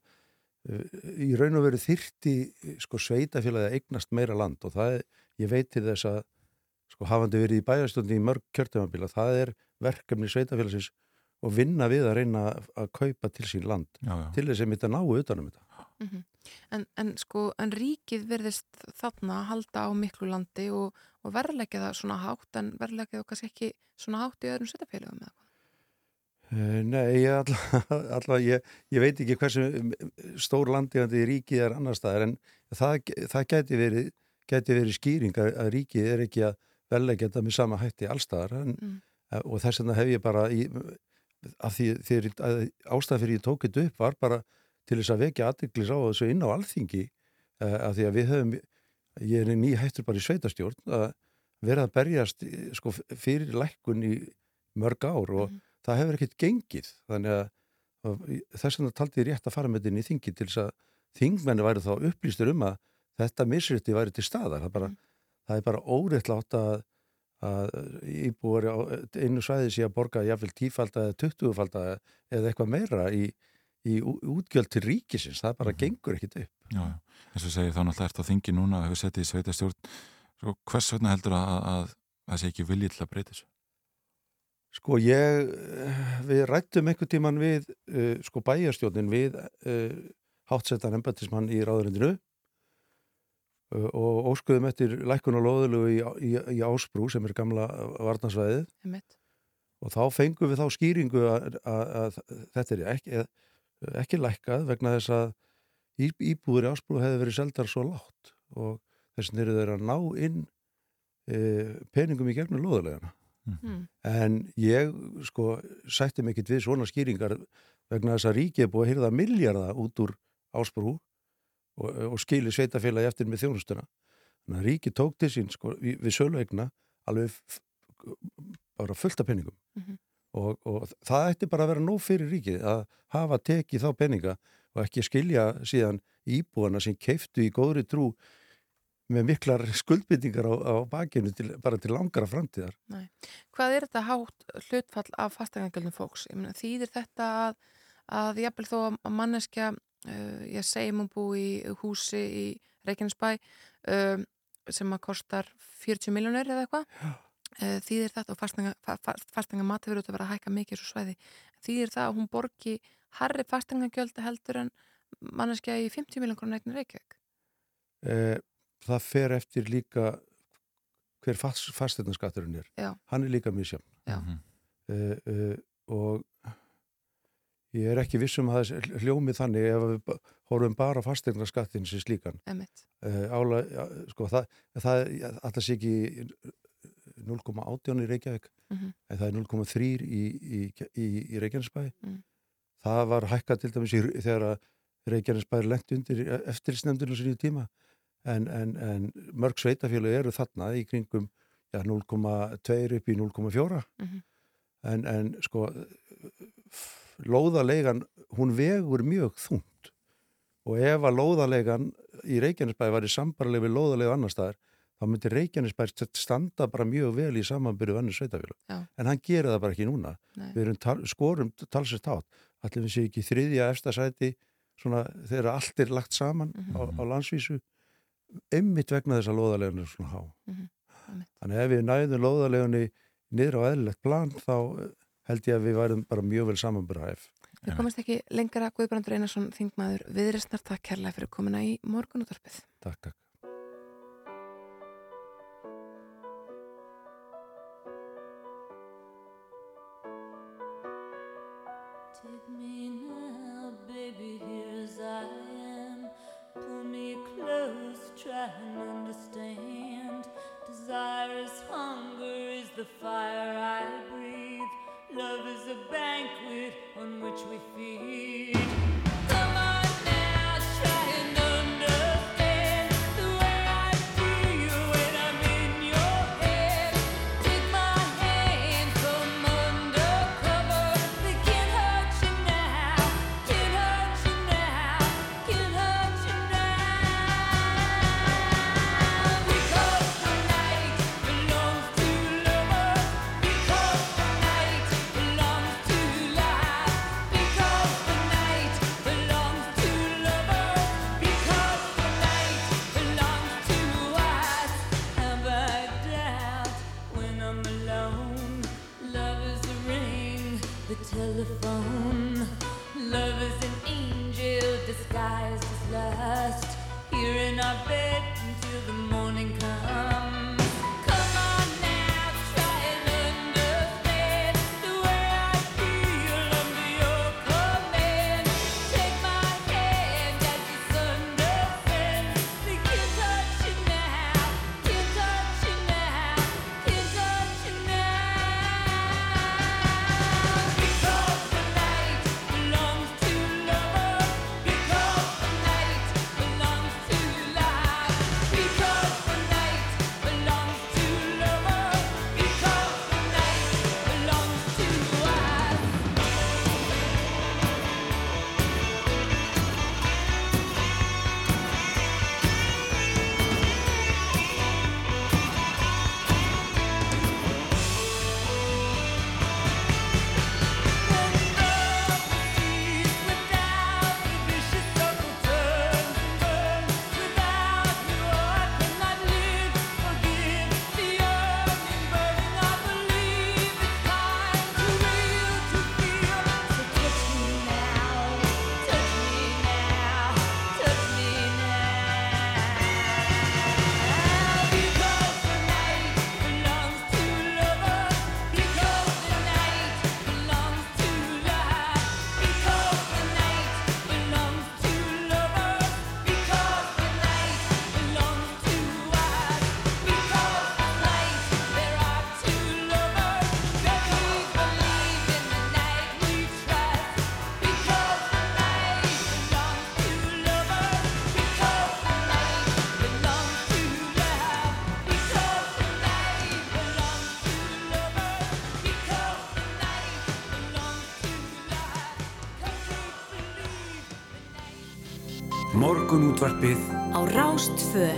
uh, í raun og veru þyrti sko sveitafélagi að eignast meira land. Og það er, ég veit til þess að sko hafandi verið í bæjastundi í mörg kjörtumabíla, það er verkefni sveitafélagsins og vinna við að reyna að kaupa til sín land Já, já. til þess að mitt að ná utanum þetta Mhm. En, en sko, en ríkið verðist þarna að halda á miklu landi og, og verðleggja það svona hátt en verðleggja það kannski ekki svona hátt í öðrum sveitafélögum eða hvað? Uh, Nei, ég, alla, alla, ég, ég veit ekki hversu stór landigandi ríkið er annar staðar en það, það gæti verið, gæti verið skýring að, að ríkið er ekki að velega þetta með sama hætti allstaðar en, Mm. uh, og þess vegna hef ég bara í, af því þegar að ástæð fyrir ég tók þetta upp var bara til þess að vekja aðdeglis á þessu inn á alþingi uh, af því að við höfum ég er ný hættur bara í sveitastjórn að vera að berjast eh, sko, fyrir lækkun í mörg ár og Mhm. það hefur ekkert gengið. Þannig að, að þess vegna taldi ég rétt að fara með þetta inn í þingi til þess að þingmenni væri þá upplýstur um að þetta misrétti væri til staðar. Það, bara, það er bara óréttlátt að, að íbúar á einu svæði sé að borga jafnvel tífalda eða tuttugufalda eða eitthvað meira í, í útgjöld til ríkisins, það bara gengur ekkit upp. Já, já. eins og segir þá náttúrulega ert á þingi núna og hefur settið í sveitastjórn Svo hvers vegna heldur að, að, að það sé ekki viljið til að breyta þessu? Sko ég, eh, við rættum einhvern tíman við uh, sko bæjarstjórnin við uh, hátsettan embatismann í ráðurindinu og óskuðum eftir lækkun og loðulegu í, í, í Ásbrú sem er gamla varnarsvæðið. Og þá fengum við þá skýringu að, að, að þetta er ekki, ekki lækkað vegna þess að í, íbúður í Ásbrú hefði verið seldar svo látt og þess eru þeir að ná inn uh, peningum í gegnum loðulegana Mm. En ég sko sætti mig ekkit við svona skýringar vegna þess að ríkið er búið að hýrða milljarða út úr ásbrú og, og skili sveitafélagi eftir með þjónustuna. Þannig að ríkið tók til sín sko við, við söluegna alveg bara fullt af penningum Mhm. og, og það ætti bara að vera nóg fyrir ríkið að hafa tekið þá penninga og ekki skilja síðan íbúana sem keiftu í góðri trú með miklar skuldbyttingar á, á bakinu til, bara til langara framtíðar. Hvað er þetta hátt hlutfall af fastegangjöldum fólks? Þýðir þetta að, að jafnvel þó að manneskja ég segjum að bú í húsi í Reykjanesbæ um, sem að kostar 40 miljónir eða eitthvað uh, þýðir þetta og fastanga mati verður að vera að hækka mikið svo svæði þýðir það að hún borgi harri fastangagjöld heldur en manneskja í 50 miljón krónar eignir Reykjavík Eh, það fer eftir líka hver fast, fastegnaskatturinn er. Já. Hann er líka mjög sjálf. Já. Uh, uh, og ég er ekki vissum að það er hljómið þannig ef við horfum bara fastegnaskattin sem slíkan. Uh, ála, ja, sko, það, það alltaf sé ekki 0,18 í Reykjavík Mhm. en það er 0,3 í, í, í, í Reykjanesbæ. Mm. Það var hækkað til dæmis í, þegar að Reykjanesbær lendi undir eftirlitsnefndinu sinni tíma en, en, en mörg sveitafélagi eru þarna í kringum ja, 0,2 upp í 0,4 Mhm. en, en sko lóðaleigan hún vegur mjög þungt. Og ef að lóðaleigan í Reykjanesbæ var í sambarlega við lóðalegu annar staðar þá myndi Reykjanesbær standa bara mjög vel í samanbyrju annir sveitafélag en hann gerir það bara ekki núna. Nei. við erum tal, skorum talsist átt allir við séu ekki þriðja efsta sæti svona þegar allt er lagt saman á, á landsvísu einmitt vegna þess að lóðalegun er svona há. Mhm, einmitt. þannig ef við næðum lóðalegunni niður á eðlilegt plan þá held ég að við værum bara mjög vel samanbyrðahæf Við komast ekki lengra. Guðbrandur Einarsson þingmaður viðrestnar takk kærlega fyrir komuna í morgunúttarpið Takk, takk útvarpið. Á Rástfö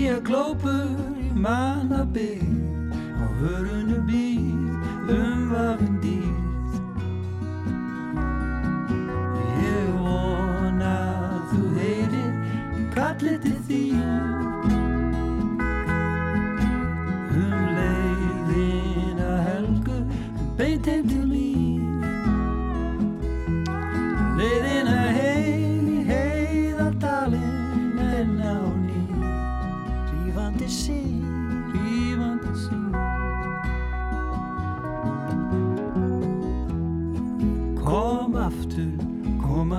Skýja glópur í mannabygg á hörunu býð umvafin dýrð Ég vona að þú heyrir kallið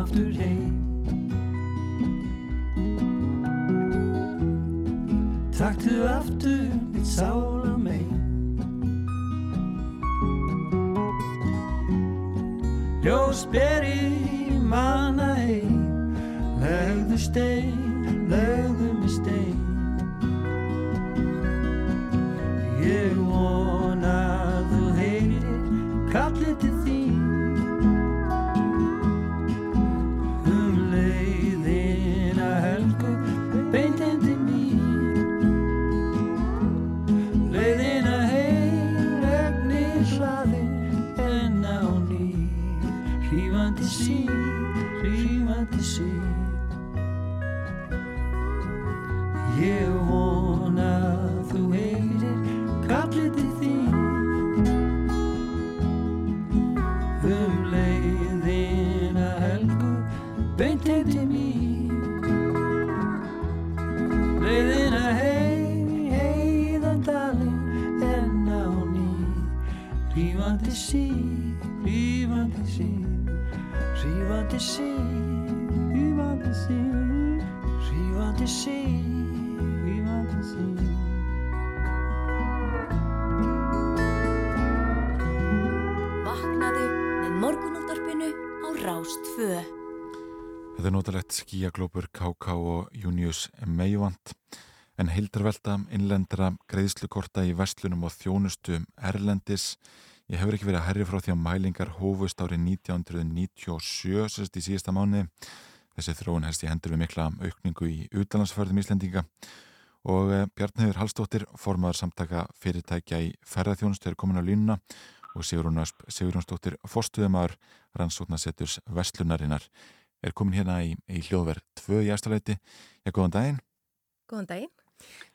aftur heim. Taktu aftur mitt sála megin Ljós beri manna heim Legðu stein, er notalegt skíaglópur KK og Junius Meivand en hildarvelta innlendra greiðslukorta í vestlunum og þjónustu Erlendis. Ég hefur ekki verið að herri frá því að mælingar hófust árið 1997 sérst í síðasta mánu. Þessi þróun helst í hendur við mikla aukningu í utlandsförðum Íslendinga og eh, Bjarnhefur Hallstóttir formaður samtaka fyrirtækja í ferðarþjónustu er komin á línuna og Sigurjónsdóttir fórstuðumar rannsóknarsetturs Vestlunarinnar er komin hérna í, í hljóðverð tvö í æstalæti. Já, góðan daginn. Góðan daginn.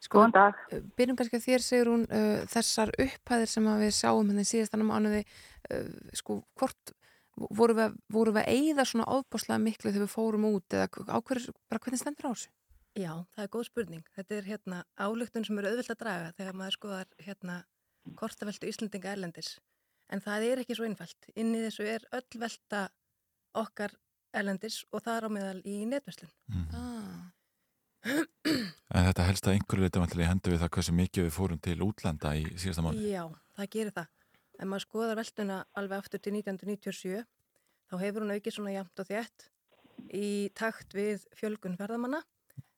Sko, Góðan dag. Byrjum kannski að þér segur hún uh, þessar upphæðir sem að við sáum henni síðastanum mánuði uh, sko, hvort voru við, voru við að eigða svona ofbáslega miklu þegar við fórum út eða á hverju, bara hvernig stendur á þessu? Já, það er góð spurning. Þetta er hérna álugtun sem eru auðvilt að draga þegar maður skoðar hérna kortaveltu Íslandinga erlendis. En það er ekki svo einfalt. Inn í þessu er öll velta okkar erlendis og það er á meðal í netverslun. Ah. En þetta helst að einhverju leita vantilega í hendu við það hversu mikið við fórum til útlanda í síðasta mánu. Já, það gerir það. Ef maður skoðar veltuna alveg aftur til 1997 þá hefur hún aukið svona jæmt og þétt í takt við fjölgun ferðamanna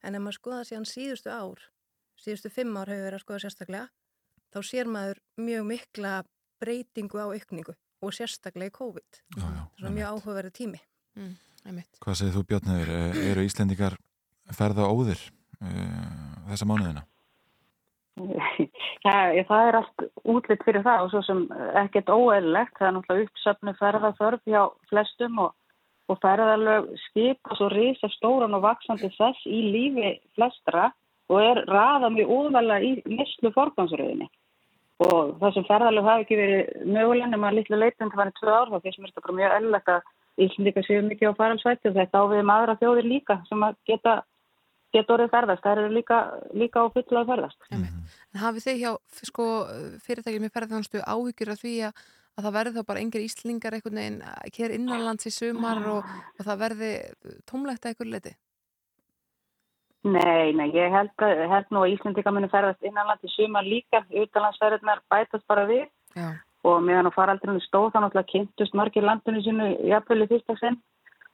en ef maður skoðar síðan síðustu ár, síðustu fimm ár hefur verið að skoða sérstaklega, þá sér maður mjög mikla breytingu á aukningu og sérstaklega í COVID. Já, já, Það er mjög áhugaverið tími. Mm, Hvað segir þú Bjarnhefur? Eru Íslendingar ferða óðir uh, þessa mánuðina? Það, það er allt útlitt fyrir það og svo sem ekkert óeðlilegt. Það er náttúrulega uppsöfnu ferðarþörf hjá flestum og, og ferðarlög skipa svo risa stóran og vaksandi þess í lífi flestra og er raða mjög úðvæla í mislu forgansröðinni. Og það sem ferðarlög hafi ekki verið mögulega nema litlu leitund var í tvö ár þá finnst mér þetta bara mjög eðlilegt að Íslandika séu mikið á faralsvætti og þetta á við um aðra þjóðir líka sem að geta geta orðið ferðast. Það eru líka, líka á fulla að ferðast. En hafið þið hjá sko, fyrirtækjum í ferðarþjónustu áhyggjur af því að, að það verði þá bara engir íslingar einhvern veginn eh, hér innanlands í sumar og, og það verði tómlegt að einhver leiti? Nei, nei, ég held, að, held nú að Íslendika muni ferðast innanland í sumar líka, utanlandsferðirnar bætast bara við Já. Og meðan á faraldrinu stóð þá náttúrulega kynntust margir landinu sínu jafnvel í fyrsta sinn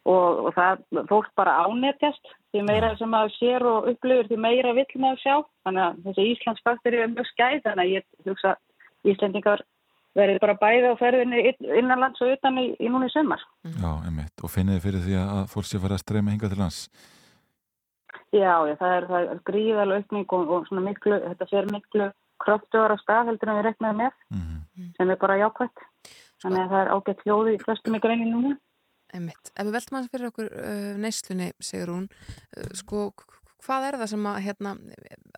og, og það fólk bara ánetjast því meira sem maður sér og upplifir því meira vill maður sjá þannig að þessi Íslandsfaktor er mjög skæð þannig að ég hugsa að Íslendingar verið bara bæði á ferðinni inn- innanlands og utan í, í núni sumar. Já, einmitt. Og finnið þið fyrir því að fólk sé fara að streyma hingað til lands? Já, já, það er, það er gríðalega aukning og, og svona miklu, þetta fer miklu kröftuðar á stað heldur en við reknaðum með sem er bara jákvætt. Þannig að það er ágætt hljóði í flestum ykkur einnig núna. Einmitt. Ef við veltum aðeins fyrir okkur uh, neyslunni, segir hún, uh, sko, k- hvað er það sem að, hérna,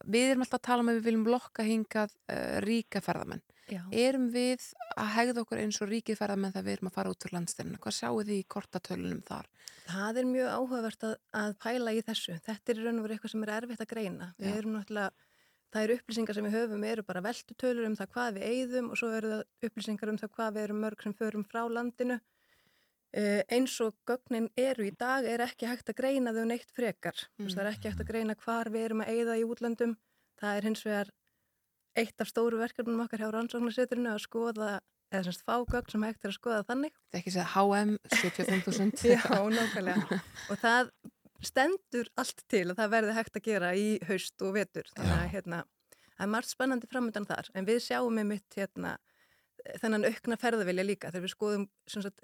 við erum alltaf að tala um að við viljum lokka hingað uh, ríka ferðamenn. Já. Erum við að hegða okkur eins og ríkið ferðamenn þegar við erum að fara út fyrir landsteinina? Hvað sjáu þið í kortatölunum þar? Það er mjög áhugavert að, að pæla í þessu. Þetta er í raun og veru eitthvað sem er erfitt að greina. Við Já. erum náttúrulega, það eru upplýsingar sem við höfum, eru bara veltutölur um það hvað við eigðum og svo eru það upplýsingar um það hvað við erum mörg sem förum frá landinu. Uh, eins og gögnin eru í dag er ekki hægt að greina þau neitt frekar. Mm. Það er ekki hægt að greina hvar við erum að eigða í útlöndum. Það er hins vegar eitt af stóru verkefnum okkar hjá rannsóknarseturinu að skoða, eða semst fá gögn sem hægt er að skoða þannig. Það er ekki segja HM 75.000. Já, nákvæmlega. og það stendur allt til að það verði hægt að gera í haust og vetur. Þannig að hérna, það er margt spennandi framöndan þar. En við sjáum með mitt hérna, þennan aukna ferðavilja líka. Þegar við skoðum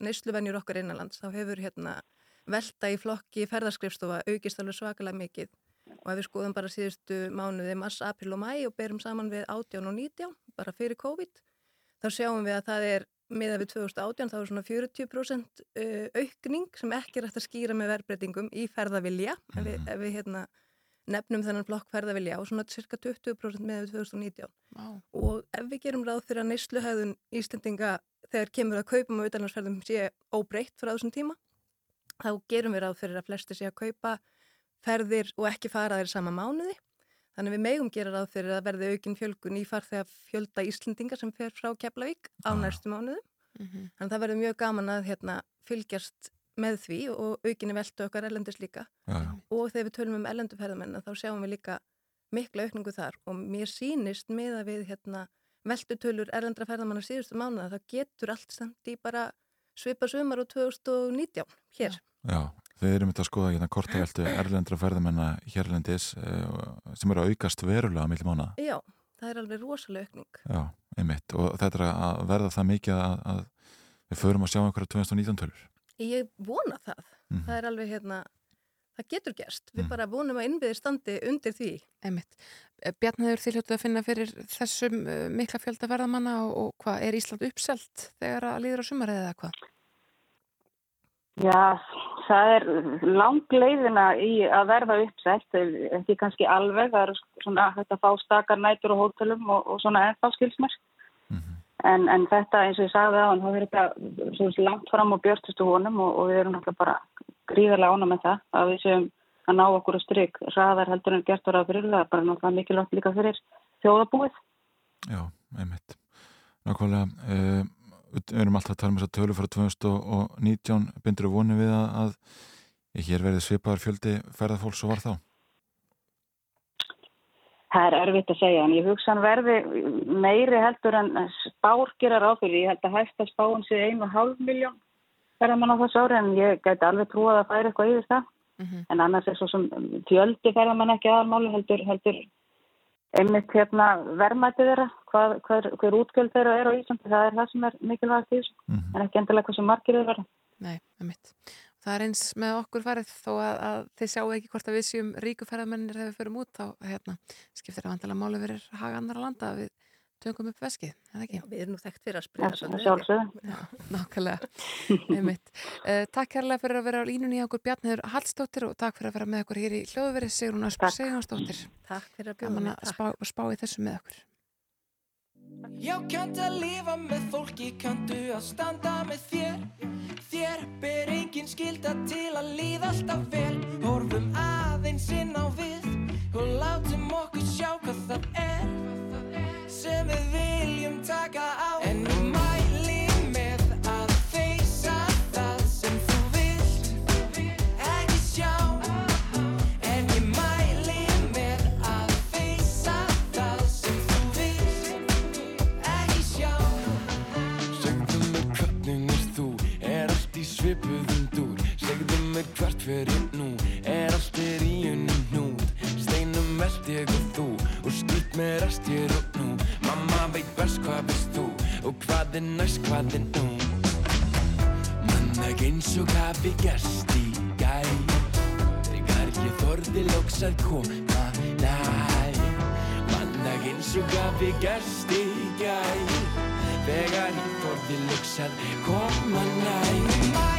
neysluvenjur okkar innanlands, þá hefur hérna, velta í flokki ferðaskrifstofa aukist alveg svakalega mikið. Og ef við skoðum bara síðustu mánuði mars, april og mæ og berum saman við 18 og 19, bara fyrir COVID, þá sjáum við að það er miða við 2018 þá er svona 40% uh, aukning sem ekki er hægt að skýra með verbreytingum í ferðavilja ef við, ef við hérna, nefnum þennan flokk ferðavilja og svona cirka 20% miða við 2019 Vá. og ef við gerum ráð fyrir að neysluhæðun Íslendinga þegar kemur að kaupum og utanlandsferðum sé óbreytt frá þessum tíma þá gerum við ráð fyrir að flesti sé að kaupa ferðir og ekki fara þeir sama mánuði Þannig við megum gera ráð fyrir að verði aukin fjölgun í farþegar fjölda Íslendinga sem fer frá Keflavík á næstu mánuðum. Mhm. Þannig að það verður mjög gaman að hérna, fylgjast með því og aukinni veltu okkar erlendis líka. Já. Og þegar við tölum um erlendu ferðamenn þá sjáum við líka mikla aukningu þar og mér sýnist með að við hérna, veltutölur erlendra ferðamanna síðustu mánuða það getur allt samt í bara svipa sumar og 2019 hér. Já, þeir eru myndið að skoða hérna kortaveltu erlendra ferðamenna hérlendis eh, sem eru að aukast verulega á milli mánuða. Já, það er alveg rosalega aukning. Já, einmitt. Og þetta er að verða það mikið að, að við förum að sjá einhverja 2019 tölur. Ég vona það. Mhm. Það er alveg hérna, það getur gerst. Við bara vonum að innbyðir standi undir því. Einmitt. Bjarnæður þið hljóttu að finna fyrir þessum uh, mikla fjölda ferðamanna og, og hvað, er Ísland uppselt þegar að líður á sumarið eða hvað? Já, það er langleiðina í að verða uppsett, ekki kannski alveg, það eru svona hægt að fá stakar nætur á hótelum og, og svona ennþá skilsmer. En, en þetta eins og ég sagði á hann, þá er svo langt fram á björtustu honum og, og við erum náttúrulega bara gríðarlega ána með það að við séum að ná okkur að stryk hraðar heldur en gert ára fyrir það, bara náttúrulega mikilvægt líka fyrir þjóðabúið. Já, einmitt. Nákvæmlega, uh, við erum alltaf að tala um þess að tölu frá 2019 bindur við vonið við að, að hér verði svipaðar fjöldi ferðarfólks og var þá. Það er erfitt að segja, en ég hugsa hann verði meiri heldur en spár gera ráð fyrir. Ég held að hægsta spáin sé einu og hálf miljón ferðamann á þessu ári, en ég gæti alveg trúað að það er eitthvað yfir það. En annars er svo sem fjöldi ferðamann ekki aðalmáli heldur, heldur einmitt hérna verðmætið þeirra, hvað, hver, hver útgjöld þeirra er á Íslandi, það er það sem er mikilvægt í þessu, en ekki endilega hvað sem margir þeirra verða. Nei, einmitt. Það er eins með okkur farið þó að, að þið sjáu ekki hvort að við séum ríku ferðamennir þegar við förum út þá hérna, skiptir það vantilega máli verið haga landa að við tökum upp veskið, eða ekki? Já, við erum nú þekkt fyrir að spriða Já, sjálfsögðu. Já, nákvæmlega, einmitt. Uh, takk kærlega fyrir að vera á línunni hjá okkur Bjarniður Hallstóttir og takk fyrir að vera með okkur hér í hljóðveri Sigrun Asper Sigjónsdóttir. Takk fyrir að bjóða Gaman mig. að spá, spá í þessu með okkur. Já, kannt að lifa með fólki, kanntu að standa með þér Þér ber engin skilda til að líða alltaf vel Horfum aðeins inn á við og látum okkur sjá hvað það er sem við viljum taka á. En ég mæli með að feysa það sem þú vilt. Ekki sjá. En ég mæli með að feysa það sem þú vilt. Ekki sjá. Segðu mér hvernig er þú, er allt í svipuðum dúr? Segðu mér hvert fyrir nú, er allt er í unum hnút? Steinum eld ég og þú, og skýt með rest ég og best hvað veist þú, og hvað er næst, hvað er nú? Mann ekki eins og hafi gerst í gæ Þegar ég þorði lóks að koma næ Mann ekki eins og hafi gerst í gæ Þegar ég þorði lóks að koma næ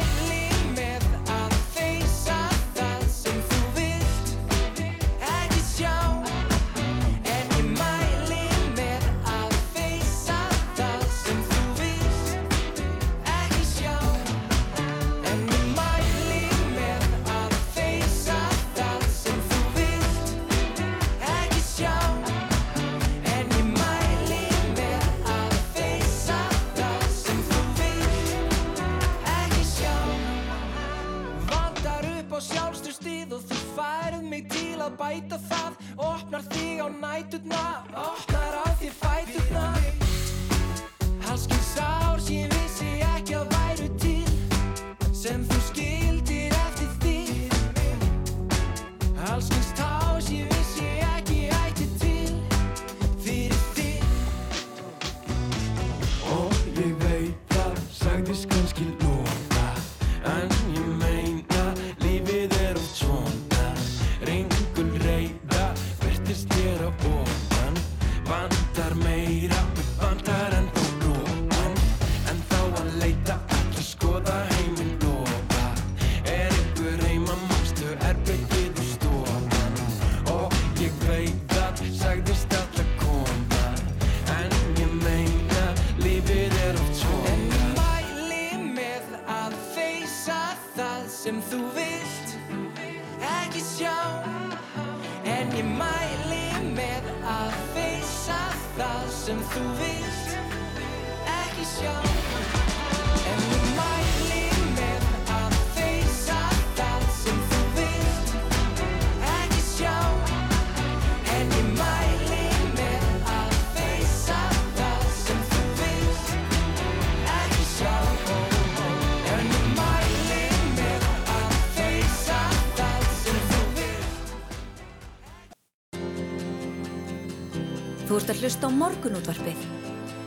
ert að hlusta á morgunútvarpið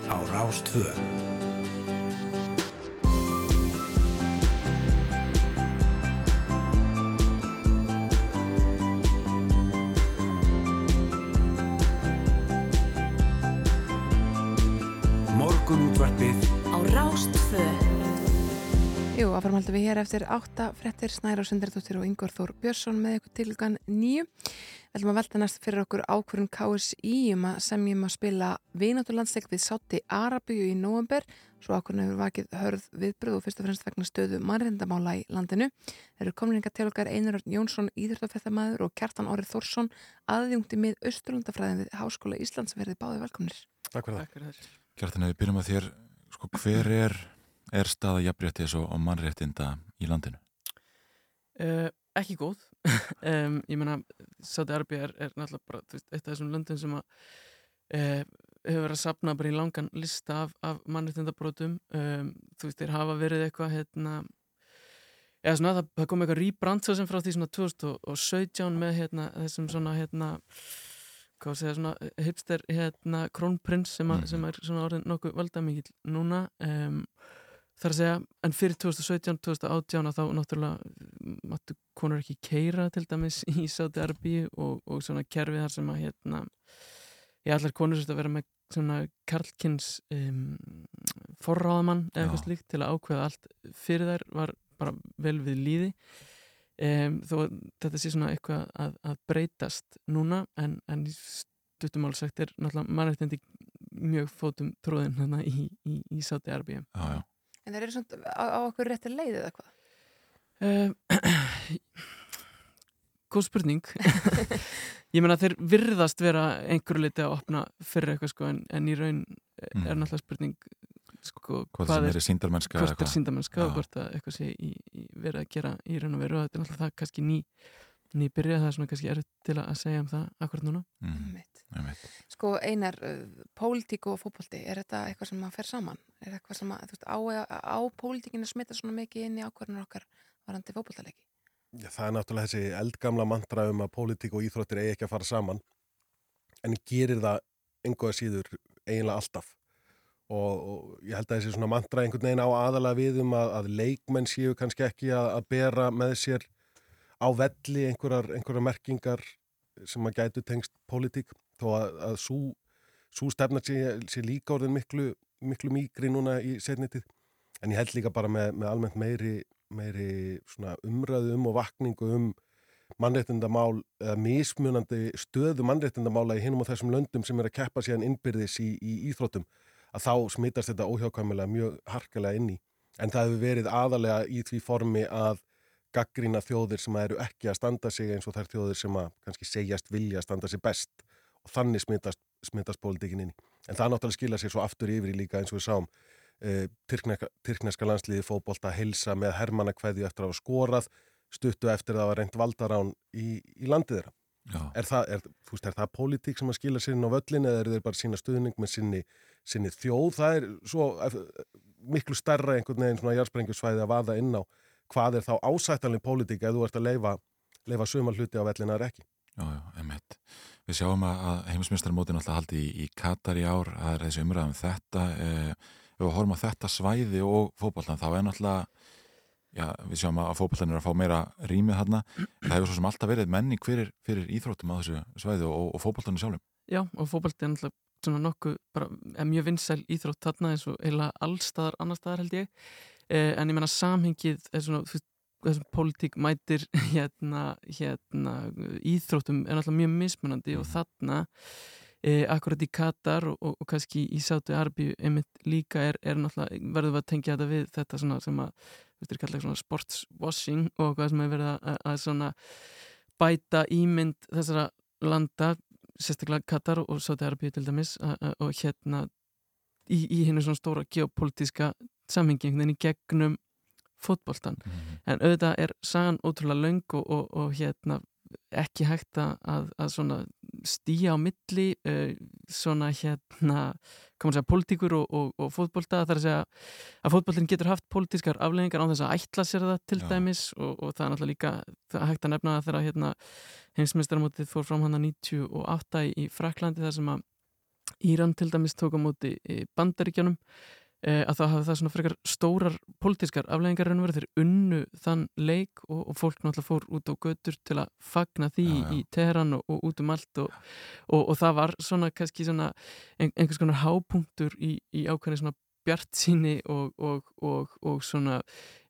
á Rástvö. Morgunútvarpið á Rástfö. Jú, áfram haldum við hér eftir átta frettir Snæra og Sindardóttir og Ingvar Þór Björnsson með ykkur tilgan nýju. Ætlum að velta næst fyrir okkur ákvörðum KSI um að semjum að spila vinátturlandsleik við Sátti Arabíu í november svo ákvörðum hefur vakið hörð viðbröð og fyrst og fremst vegna stöðu mannrindamála í landinu. Þeir eru komninga til okkar Einar Örn Jónsson, Íðröldafættamæður og Kjartan Orri Þórsson aðjungti með Östurlandafræðin við Háskóla Íslands verði báði velkomnir. Takk fyrir Takk fyrir þess. Kjartan, ef við byrjum að þér, sko, hver er, er staða jafnréttis og, og mannréttinda í landinu? Uh, ekki góð. Um, ég meina, Saudi Arabia er, er náttúrulega bara veist, eitt af þessum löndum sem að uh, hefur verið að sapna bara í langan lista af, af mannréttindabrótum um, þú veist, þeir hafa verið eitthvað hérna eða svona, það, það kom eitthvað rýbrand svo sem frá því svona 2017 með hérna þessum svona hérna hvað að segja svona hipster hérna krónprins sem, a, sem er svona orðin nokkuð valdamikill núna. Um, þar að segja, en fyrir 2017 2018 að þá náttúrulega máttu konur ekki keira til dæmis í Sáti Arbíu og, og svona kerfið þar sem að hérna ég allar konur sérst að vera með svona karlkins um, forráðamann eða eitthvað slíkt til að ákveða allt fyrir þær var bara vel við líði um, þó þetta sé svona eitthvað að, að breytast núna en, en í stuttumál sagt er náttúrulega mannrættindi mjög fótum tróðin hérna í, í, í Sáti Arbíu Já, já. En þeir eru svona á, á okkur rétti leið eða hvað? Um, góð spurning ég meina þeir virðast vera einhverju leiti að opna fyrir eitthvað sko en, en í raun er Mm. náttúrulega spurning sko, Hvað sem er eða er síndarmennska og Já. hvort að eitthvað sé í, í verið að gera í raun og veru og þetta er náttúrulega það kannski ný ný byrja, það er svona kannski erfitt til að segja um það akkurat núna Mm. Einmitt. Sko einar, uh, pólitík og fótbolti, er þetta eitthvað sem að fer saman? Er eitthvað sem að, þú veist, á, á pólitíkinu smita svona mikið inn í ákvarðanur okkar varandi fótboltaleiki? Já, það er náttúrulega þessi eldgamla mantra um að pólitík og íþróttir eigi ekki að fara saman en gerir það einhverja síður eiginlega alltaf og, og ég held að þessi svona mantra einhvern veginn á aðalega við um að, að leikmenn séu kannski ekki að, að bera með sér á velli einhverjar, einhverjar merkingar sem að gætu tengst pólitík. Þó að, að svo, svo stefna sé, sé líka orðin miklu, miklu mýgri núna í setnitið en ég held líka bara með, með almennt meiri, meiri umræðu um og vakningu um mannréttindamál eða mismunandi stöðu mannréttindamála í hinum og þessum löndum sem er að keppa síðan innbyrðis í, í íþróttum að þá smitast þetta óhjákvæmilega mjög harkalega inn í. En það hefur verið aðalega í því formi að gaggrína þjóðir sem eru ekki að standa sig eins og þær þjóðir sem að kannski segjast vilja að standa sig best og þannig smitast, smitast pólitíkin inn í. En það náttúrulega skila sér svo aftur yfir í líka eins og við sáum uh, tyrkneska, tyrkneska landsliði fótbolta helsa með hermannakveðju eftir að hafa skorað stuttu eftir að það var reynd valdarán í, í landið þeirra. Er það, er, fúst, er það pólitík sem að skila sér inn á völlin eða eru þeir bara sína stuðning með sinni, sinni þjóð? Það er svo eh, miklu stærra einhvern veginn svona jarðsprengjusvæði að vaða inn á hvað er þá ásættanlega pólitík ef þú ert að leifa, leifa suma hluti á vellina er ekki. Já, já, einmitt. Við sjáum að, að heimismistarmótin alltaf haldi í, í Katar í ár, það er þessi umræðum þetta, eh, ef við horfum að þetta svæði og fótbollan, þá er náttúrulega, já, við sjáum að fótbollan er að fá meira rýmið þarna, það hefur svo sem alltaf verið menning fyrir, fyrir íþróttum á þessu svæði og, og fótbollan sjálfum. Já, og fótbolti er náttúrulega svona nokkuð, bara, er mjög vinsæl íþrótt þarna eins og heila allstaðar annar staðar held ég, en ég menna samhengið er svona, þú veist, þessum pólitík mætir hérna, hérna íþróttum er náttúrulega mjög mismunandi og þarna e, akkurat í Katar og, og, og kannski í Sátu Arbi einmitt líka er, er náttúrulega verður við að tengja þetta við þetta svona sem að veist, er kallega sportswashing og hvað sem er verið að, að svona bæta ímynd þessara landa sérstaklega Katar og Sátu Arbi til dæmis a, a, og hérna í, í hennu svona stóra geopolítiska samhengi einhvern veginn í gegnum fótboltan en auðvitað er sagan ótrúlega löng og, og, og hérna ekki hægt að, að, stíja á milli uh, svona hérna komur að segja pólitíkur og, og, og fótbolta. Þar að segja að fótboltin getur haft pólitískar afleggingar án þess að ætla sér það til dæmis og, og það er náttúrulega líka það er hægt að nefna það þegar hérna heimsmeistaramótið fór fram hann að 98 í, í Fraklandi þar sem að Íran til dæmis tók á móti eh, að þá hafi það svona frekar stórar pólitískar afleggingar verið þeir unnu þann leik og, og fólk náttúrulega fór út á götur til að fagna því Já, já. í Teheran og, og út um allt og, og, og það var svona kannski svona ein, einhvers konar hápunktur í, í ákveðni svona bjart síni og, og, og, og svona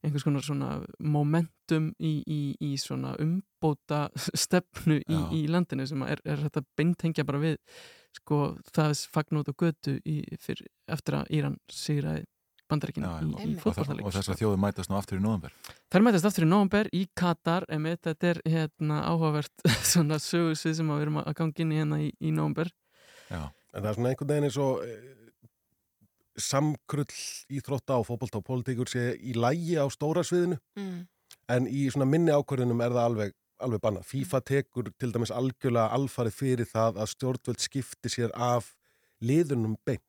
einhvers konar svona momentum í, í, í svona umbóta stefnu í, í landinu sem er, er þetta beintengja bara við sko það er fagn út á götu í, fyr, eftir að Íran sigraði bandaríkina í, í og, þess, og þess að þjóðu mætast nú aftur í nóðanber. Þær mætast aftur í november í Katar emitt, þetta er hérna áhugavert svona sögursvið sem að við erum að ganga inn í hérna í, í Já. En það er svona einhvern veginn eins og samkrull íþrótta og fótbolta og pólitíkur sé í lægi á stóra sviðinu. Mm. en í svona minni ákvörðunum er það alveg, alveg banna. FIFA tekur til dæmis algjörlega alfarið fyrir það að stjórnvöld skipti sér af liðunum beint.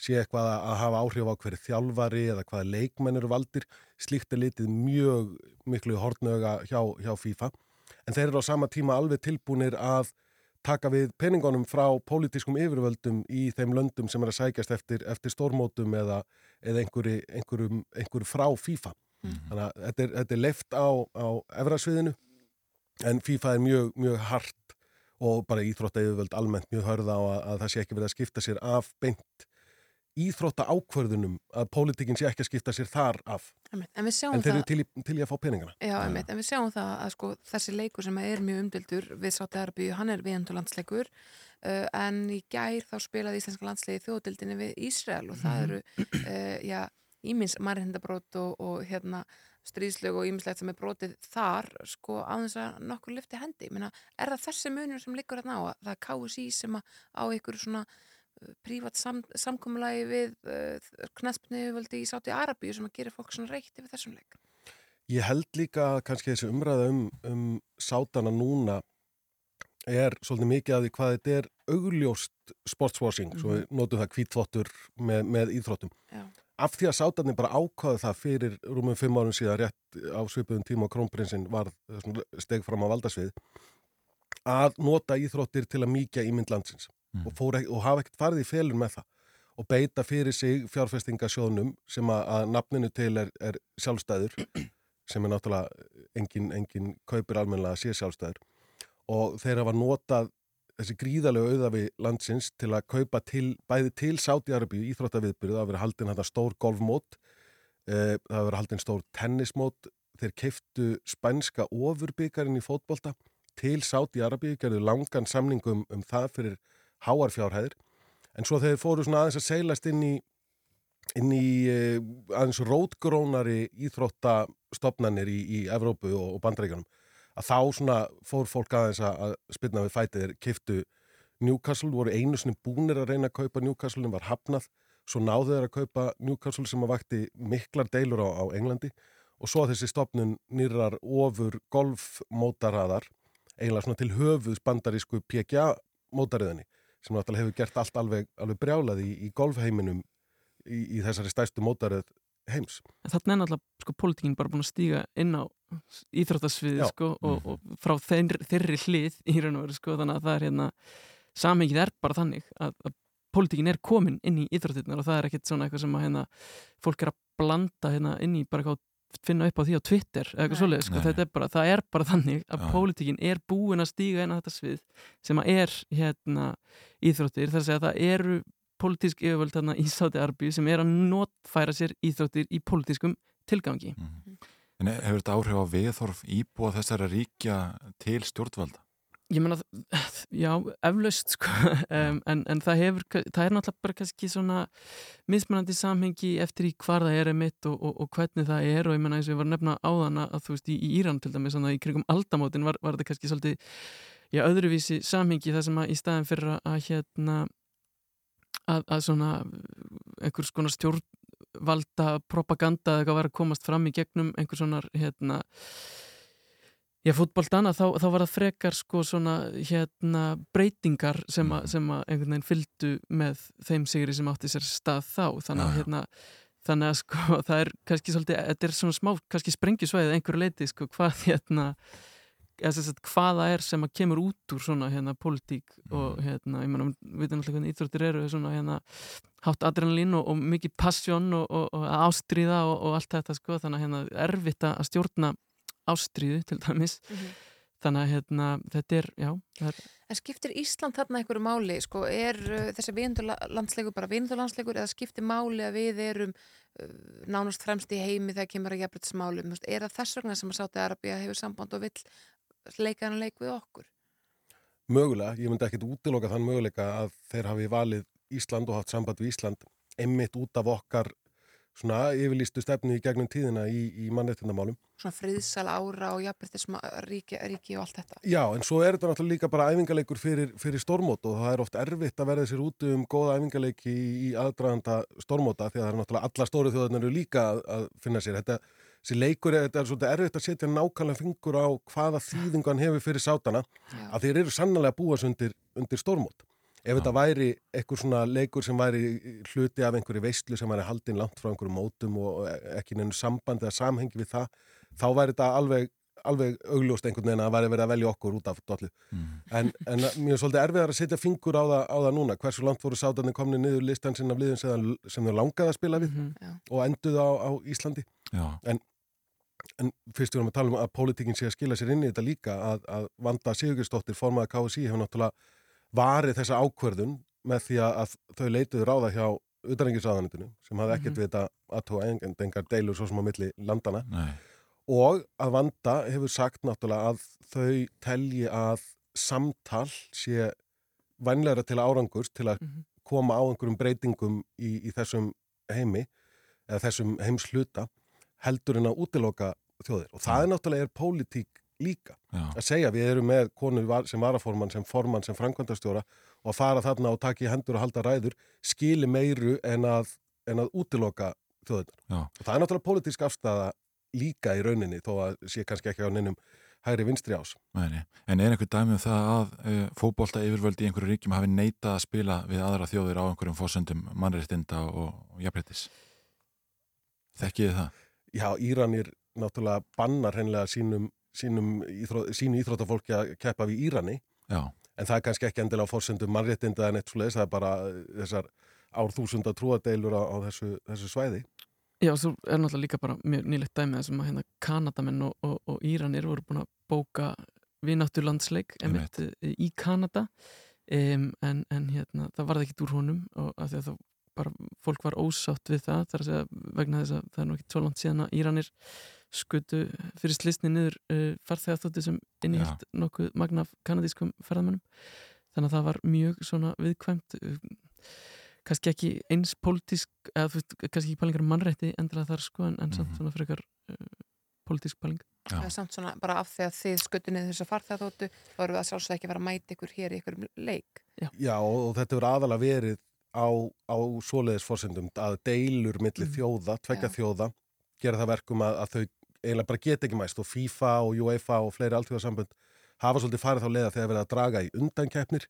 Sé eitthvað að hafa áhrif á hverju þjálfari eða hvaða leikmenn eru valdir. Slíkt er litið mjög miklu hortnöga hjá, hjá FIFA. En þeir eru á sama tíma alveg tilbúnir að taka við peningunum frá pólitískum yfirvöldum í þeim löndum sem er að sækjast eftir, eftir stórmótum eða, eða einhverju, einhverju, einhverju frá FIFA. Þannig að þetta er, þetta er leift á, á efrasviðinu en FIFA er mjög, mjög hart og bara íþrótta yfirvöld almennt mjög hörða á að, að það sé ekki verið að skipta sér af beint íþrótta ákvörðunum að pólitíkin sé ekki að skipta sér þar af. En En þeir eru til, í- til í að fá peningana. Já, einmitt, en við sjáum það að sko, þessi leikur sem er mjög umdildur við Sátti Arbíu, hann er viðandu landsleikur uh, en í gær þá spilaði íslenska landslegi þjóðdildinni við Ísrael og það eru uh, já, ímins mannreindabrót og, og hérna stríðslög og ýmislegt sem er brotið þar sko á þess að nokkur lyfti hendi meina, er það þessi munur sem liggur hérna á að það er KSI sem að á ykkur svona prívat sam, samkomulagi við uh, knæspni völdi í Sáti Arabíu sem að gera fólk svona reykt yfir þessum leik Ég held líka kannski þessi umræða um, um sátana núna er svolítið mikið að því hvað þetta er augljóst sportswashing, svo við notum það kvítþvottur með, með íþróttum. Já. Af því að sátarnir bara ákvaðu það fyrir rúmum fimm árum síðan rétt á svipuðum tíma og krónprinsinn var svona steg fram á valdasvið að nota íþróttir til að mýkja ímynd landsins og, fór, ekki- og hafa ekkert farið í felun með það. Og beita fyrir sig fjárfestingasjónum sem að, að nafninu til er, er sjálfstæður sem er náttúrulega engin, engin kaupir almennilega að sé sjálfstæður. Og þeir hafa notað þessi gríðalegu auðafi landsins til að kaupa til, bæði til Sáti-Arabíu íþróttaviðbyrðu, það hafa verið haldin þetta stór golfmót, eh, það hafa verið haldin stór tennismót, þeir keiftu spænska ofurbyggarinn í fótbolta til Sáti-Arabíu, gerðu langan samningum um það fyrir háarfjárhæðir, en svo þeir fóru svona aðeins að seilast inn í inn í eh, aðeins rótgrónari íþróttastofnanir í, í Evrópu og, og Bandaríkjanum að þá svona fór fólk aðeins að, að spilna við fætið þeir kiftu Newcastle, voru einu sinni búnir að reyna að kaupa Newcastle en var hafnað. Svo náðu þeir að kaupa Newcastle sem að vakti miklar deilur á, á Englandi. Og svo þessi stopnun nýrar ofur golfmótaraðar eiginlega svona til höfuðs bandarísku PGA mótariðinni sem náttúrulega hefur gert allt alveg, alveg brjálað í, í golfheiminum í, í þessari stærstu mótarið heims. Þarna er náttúrulega sko, pólitíkin bara búin að stíga inn á íþróttasviði sko, og, og frá þeir, þeirri hlið í raun og veru sko, þannig að það er hérna samhengið er bara þannig að, að pólitíkin er komin inn í íþróttirnar og það er ekkert svona eitthvað sem að hérna, fólk er að blanda hérna, inn í bara eitthvað að finna upp á því á Twitter eða eitthvað Nei. svoleið, sko, þetta er bara, það er bara þannig að Já. pólitíkin er búin að stíga inn á þetta svið sem að er hérna íþróttir, þar að segja að það eru pólitísk yfirvöld þarna í Sáti Arbíu sem er að notfæra sér íþróttir í pólitískum tilgangi. En hefur þetta áhrif á viðþorf íbúa þessara ríkja til stjórnvalda? Ég meina, já, eflaust sko, um, en, en það hefur, það er náttúrulega bara kannski svona mismunandi samhengi eftir í hvar það er mitt og, og, og hvernig það er og ég meina eins og ég var að nefna áðan að þú veist í, í Íran til dæmis, svona í krigum aldamótin var, var þetta kannski svolítið, já, öðruvísi samhengi það sem að í staðin fyrir að, að hérna, að, að svona einhvers konar stjórnvalda propaganda eða eitthvað var að komast fram í gegnum einhver svona, hérna, Já, fútboltana, þá, þá var það frekar sko svona hérna breytingar sem, a, sem að einhvern veginn fylgdu með þeim sigri sem átti sér stað þá. Þannig að hérna þannig að sko það er kannski svolítið þetta er svona smá, kannski sprengjusvæðið einhverju leiti sko hvað hérna eða sem sagt hvað það er sem að kemur út úr svona hérna pólitík og hérna, ég meina, við veitum alltaf hvernig íþróttir eru svona hérna hátt adrenalín og, og mikið passjón og, og, og ástríða og, og allt þetta sko þannig að hérna erfitt að stjórna ástríðu til dæmis þannig að hérna þetta er, já það er, En skiptir Ísland þarna einhverju máli? Sko, er uh, þessi vinundurlandsleikur bara vinundurlandsleikur eða skiptir máli að við erum uh, nánast fremst í heimi þegar kemur að jafnbrytismálum? Er það þess vegna sem að Sáti Arabía hefur samband og vill leika hann leik við okkur? Mögulega, ég myndi ekkit útiloka þann möguleika að þeir hafi valið Ísland og haft samband við Ísland einmitt út af okkar svona yfirlýstu stefnu í gegnum tíðina í, í mannréttindamálum. Svona friðsal ára og jafnbrytisríki ríki og allt þetta. Já, en svo er þetta náttúrulega líka bara æfingaleikur fyrir, fyrir stormót og það er oft erfitt að verða sér úti um góða æfingaleiki í, í aðdraganda stormóta því að það er náttúrulega alla stóru þjóðarnir eru líka að, að finna sér. Þetta, þessi leikur, þetta er svolítið erfitt að setja nákvæmlega fingur á hvaða þýðingan hefur fyrir sátana að þeir eru sannlega að búa sig undir, undir stormót. Ef þetta væri eitthvað svona leikur sem væri hluti af einhverju veistlu sem væri haldin langt frá einhverju mótum og ekki neinu samband eða samhengi við það, þá væri þetta alveg, alveg augljóst einhvern veginn að það væri verið að velja okkur út af dollu. En, en mjög svolítið erfiðar að setja fingur á það, á það núna. Hversu langt voru sátarnir komni niður listan sinn af liðin sem, sem þau langaði að spila við og enduð á, á Íslandi. Já. En, en fyrst við erum að tala um að pólitíkin sé að skila sér inn í þetta líka að, að Vanda Sigurgesdóttir formaði KSI hefur náttúrulega varið þessa ákvörðun með því að, þau leituðu ráða hjá utanrengisráðanitinu sem hafði ekkert Mhm. við þetta aðtóa en engar deilur svo sem á milli landana Nei. og að Vanda hefur sagt náttúrulega að þau telji að samtal sé vænlegra til árangurs til að koma á einhverjum breytingum í, í þessum heimi eða þessum heimsluta heldur en að útiloka þjóðir og það er náttúrulega er pólitík líka Já. að segja við erum með konu sem varaformann, sem formann, sem framkvæmdastjóra og að fara þarna og taka í hendur og halda ræður skili meiru en að, en að útiloka þjóðirnar Já. og það er náttúrulega pólitísk afstæða líka í rauninni þó að sé kannski ekki á neinum hægri vinstri ás nei. En er einhver dæmi um það að uh, fótbolta yfirvöldi í einhverju ríkjum hafi neitað að spila við aðra þjóðir á einhverjum fórsöndum mannréttinda og, og jafnréttis? Þekkið þið það? Já, Íranir náttúrulega bannar hennilega sínum, sínum íþró, sínu íþróttafólki að keppa við Írani Já. en það er kannski ekki endilega á forsendum mannréttinda en eitt svoleiðis, það er bara þessar árþúsunda trúadeilur á, á þessu, þessu svæði. Já, svo er náttúrulega líka bara mjög nýlegt dæmi þessum að hérna Kanadamenn og, og, og Íranir voru búin að bóka vináttu landsleik emitt í Kanada um, en, en hérna það varði ekkit úr honum og að því að það bara fólk var ósátt við það þar að segja vegna þess að það er nú ekki langt síðan að Íranir skutu fyrir slisni niður uh, farþegarþótti sem innihjalt nokkuð magna af kanadískum ferðamönnum. Þannig að það var mjög svona viðkvæmt uh, kannski ekki eins pólitísk eða þú veist, kannski ekki pælingar mannrætti endilega þar sko en, en samt svona frekar uh, pólitísk pæling. Það er samt svona bara af því að þið skutu niður þess að farþegaþóttu þá erum við að sjálfsög ekki að vera að mæta ykkur hér í ykkur leik. Já, og, og þetta verður aðalega verið á, á svoleiðis forsendum að deilur milli þjóða, tvekja þjóða gera það verkum að, að þau eiginlega bara geta ekki mæst og FIFA og UEFA og fleiri alltjóðasambönd hafa svolítið farið þá leiða þegar verið að draga í undankeppnir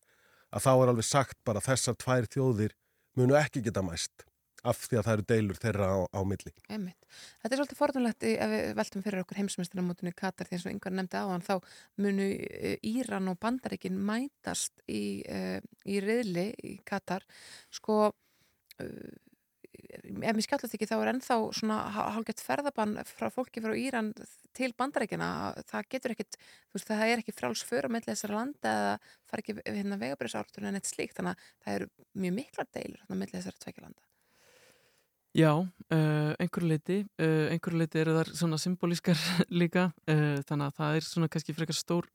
að þá er alveg sagt bara þessar tvær þjóðir munu ekki geta mæst af því að það eru deilur þeirra á, á milli. Einmitt. Þetta er svolítið forðunlegt ef við veltum fyrir okkur heimsmyndstunarmótinu í Katar því eins og yngvar nefndi á hann þá munu eh, Íran og Bandaríkin mætast í, uh, í riðli í Katar sko uh, ef mér skjáttast ekki þá er ennþá svona hálfgett ferðabann frá fólki frá Íran til Bandaríkina það getur ekkit, þú veist það er ekki fráls för á milli þessara landa eða fara ekki hérna vegabriðsártur en eitt slíkt þannig að það eru mjög miklar deilur á milli þessara tvekja landa Já, uh, einhverju leiti uh, einhverju leiti eru þar svona symbolískar líka, uh, þannig að það er svona kannski frekar stór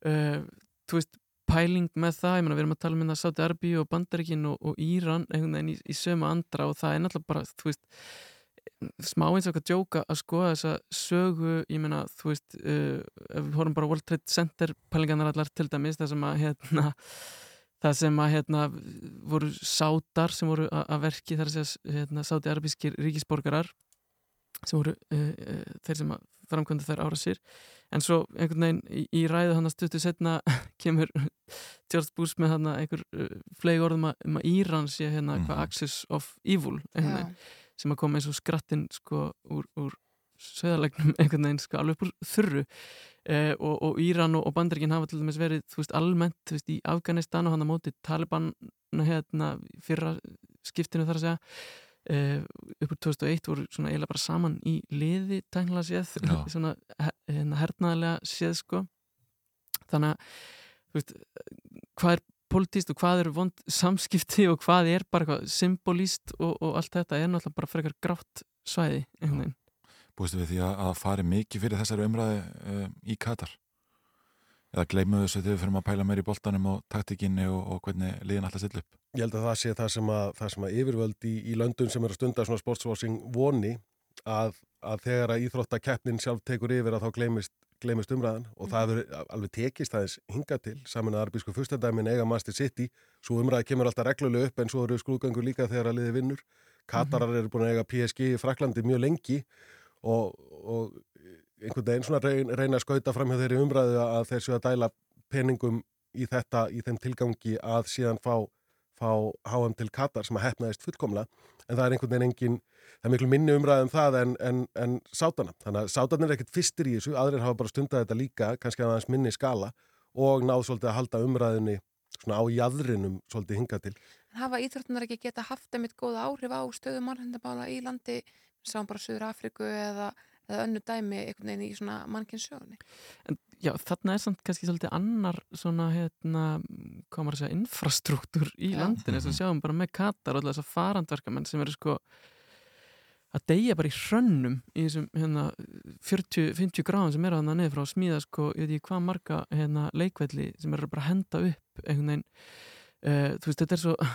þú veist, pæling með það. Ég meina við erum að tala um hérna Sáti Arbi og Bandaríkin og, og Íran einhvern veginn í, í sömu andra og það er náttúrulega bara, þú veist smá eins og eitthvað djóka að skoða þessa sögu, ég meina, þú veist við horfum bara World Trade Center pælingarnar allar til dæmis, það sem að hérna það sem að hérna voru sátar sem voru að að verki þar að segja hérna, sáti arabískir ríkisborgarar sem voru uh, uh, þeir sem að framkvæmdu þær ára sér en svo einhvern veginn í, í ræðu hann að stuttu setna kemur George Bush með hann einhver uh, flegi orðum að, um að Íran sé hérna eitthvað Axis of Evil veginn, sem að koma eins og skrattin sko úr, úr söðalegnum einhvern veginn sko alveg upp úr þurru. Eh, og, og Íran og, og Bandaríkin hafa til dæmis verið þú veist almennt þú veist í Afganistan og hann á móti Taliban hérna fyrra skiptinu þar að segja eh, upp úr 2001 voru svona eiginlega bara saman í liði tæknilega séð Já. svona hérna hernaðlega séð sko. Þannig að þú veist, hvað er politíst og hvað eru vond samskipti og hvað er bara symbolíst og, og allt þetta er náttúrulega bara frekar grátt svæði einhvern veginn Búistu við því að, fari mikið fyrir þessari umræði uh, í Katar? Eða gleymu þessu þegar við fyrir að pæla meir í boltanum og taktikinni og, og hvernig liðin alltaf stilla upp? Ég held að það sé það sem að, það sem að yfirvöld í, í löndun sem eru að stunda svona sportswashing voni að, að þegar að íþróttakeppnin sjálf tekur yfir að þá gleymist, gleymist umræðan. Og það hefur alveg tekist aðeins hingað til. Saman að arbísku fyrstadæmin eiga Master City. Svo umræði kemur alltaf reglulega upp en svo eru skrúðgangur líka þegar að liði vinnur. Katarar eru búin að eiga PSG í Fraklandi mjög lengi og, og einhvern veginn svona reyna, reyna að skauta fram hjá þeirri umræðu að þeir séu að dæla peningum í þetta í þeim tilgangi að síðan fá fá HM til Katar sem að hefnaðist fullkomlega. En það er einhvern veginn engin það er miklu minni umræð um það en, en, en sátana, þannig að sátanir er ekkert fyrstir í þessu, aðrir hafa bara stundað þetta líka kannski að aðeins minni skala og náð svolítið að halda umræðinni svona á jæðrinum svolítið hingað til. Hafa íþróttunar ekki geta haft einmitt góða áhrif á stöðu mannhendabála í landi sáum bara Suður Afriku eða, eða önnu dæmi einhvern veginn í svona En já, þarna er samt kannski svolítið annar svona, hérna, hvað maður að segja, infrastruktúr í Já. landinu, þess að sjáum bara með Katar og alltaf þess að farandverkamenn sem eru sko að deyja bara í hrönnum í þessum hérna 40-50 gráðum sem eru þarna niður frá að smíða sko, ég veit ekki hvað marga hérna leikvelli sem eru bara að henda upp einhvern veginn uh, þú veist, þetta er svo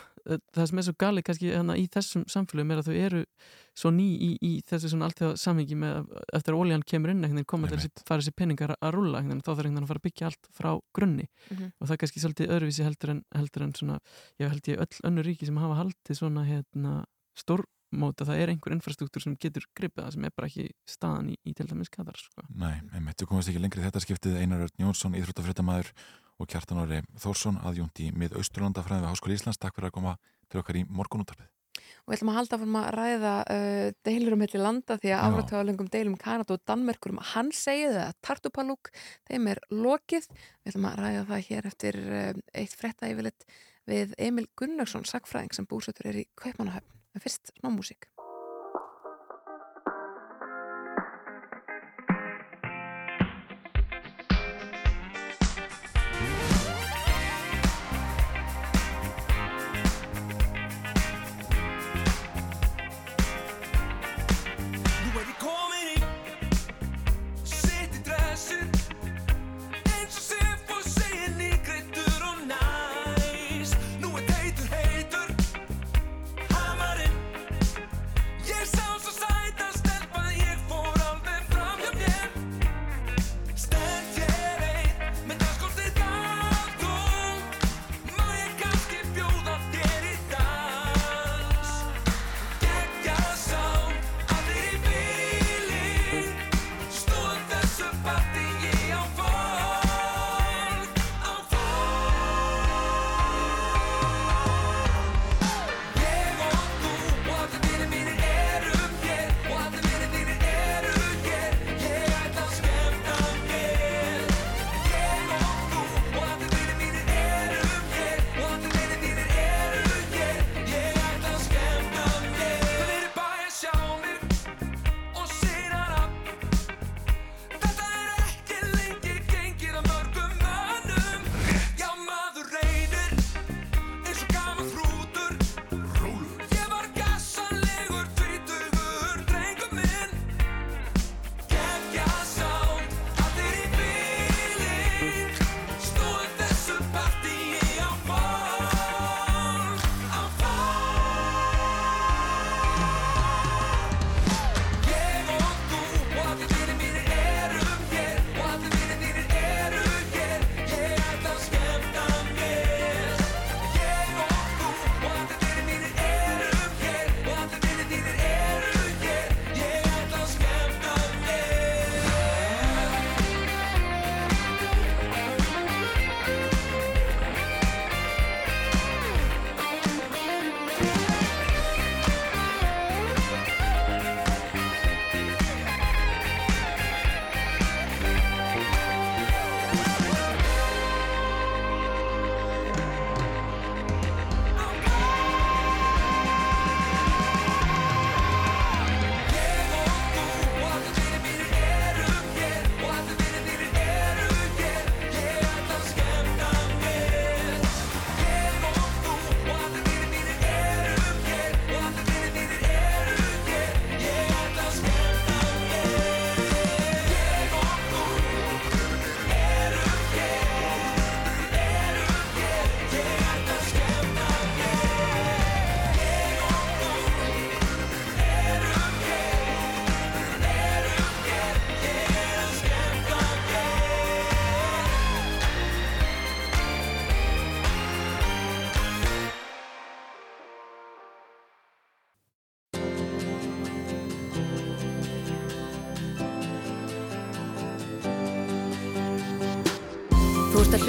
það sem er svo gali kannski hana, í þessum samfélagum er að þau eru svo ný í, í þessu svona alltaf samhengi með eftir að oljan kemur inn veginn koma þessi, fara þessi peningar að einhvern veginn, þá þarf veginn að fara að byggja allt frá grunni Mhm. og það er kannski svolítið öðruvísi heldur en, heldur en svona, ég held ég öll önnur ríki sem hafa haldið svona hérna, stórmóta, það er einhver infrastruktúr sem getur gripið það sem er bara ekki staðan í, í til dæmis Katar sko. Nei, einmitt, þú komast ekki lengri þetta skiptið Einar íþróttafréttamaður og Kjartan Orri Þórsson, aðjónt í mið Austurlandafræði við Háskóli Íslands. Takk fyrir að koma til okkar í morgunútarpið. Og við ætlum að halda fyrir að ræða uh, deilur um milli landa því að áratöðalengum deilum Kanada og Danmerkur um hann segið að Tartupalúk, þeim er lokið. Við ætlum að ræða það hér eftir uh, eitt frétta yfirleitt við Emil Gunnlaugsson, sagfræðing sem búsötur er í Kaupmannahöfn. En fyrst smá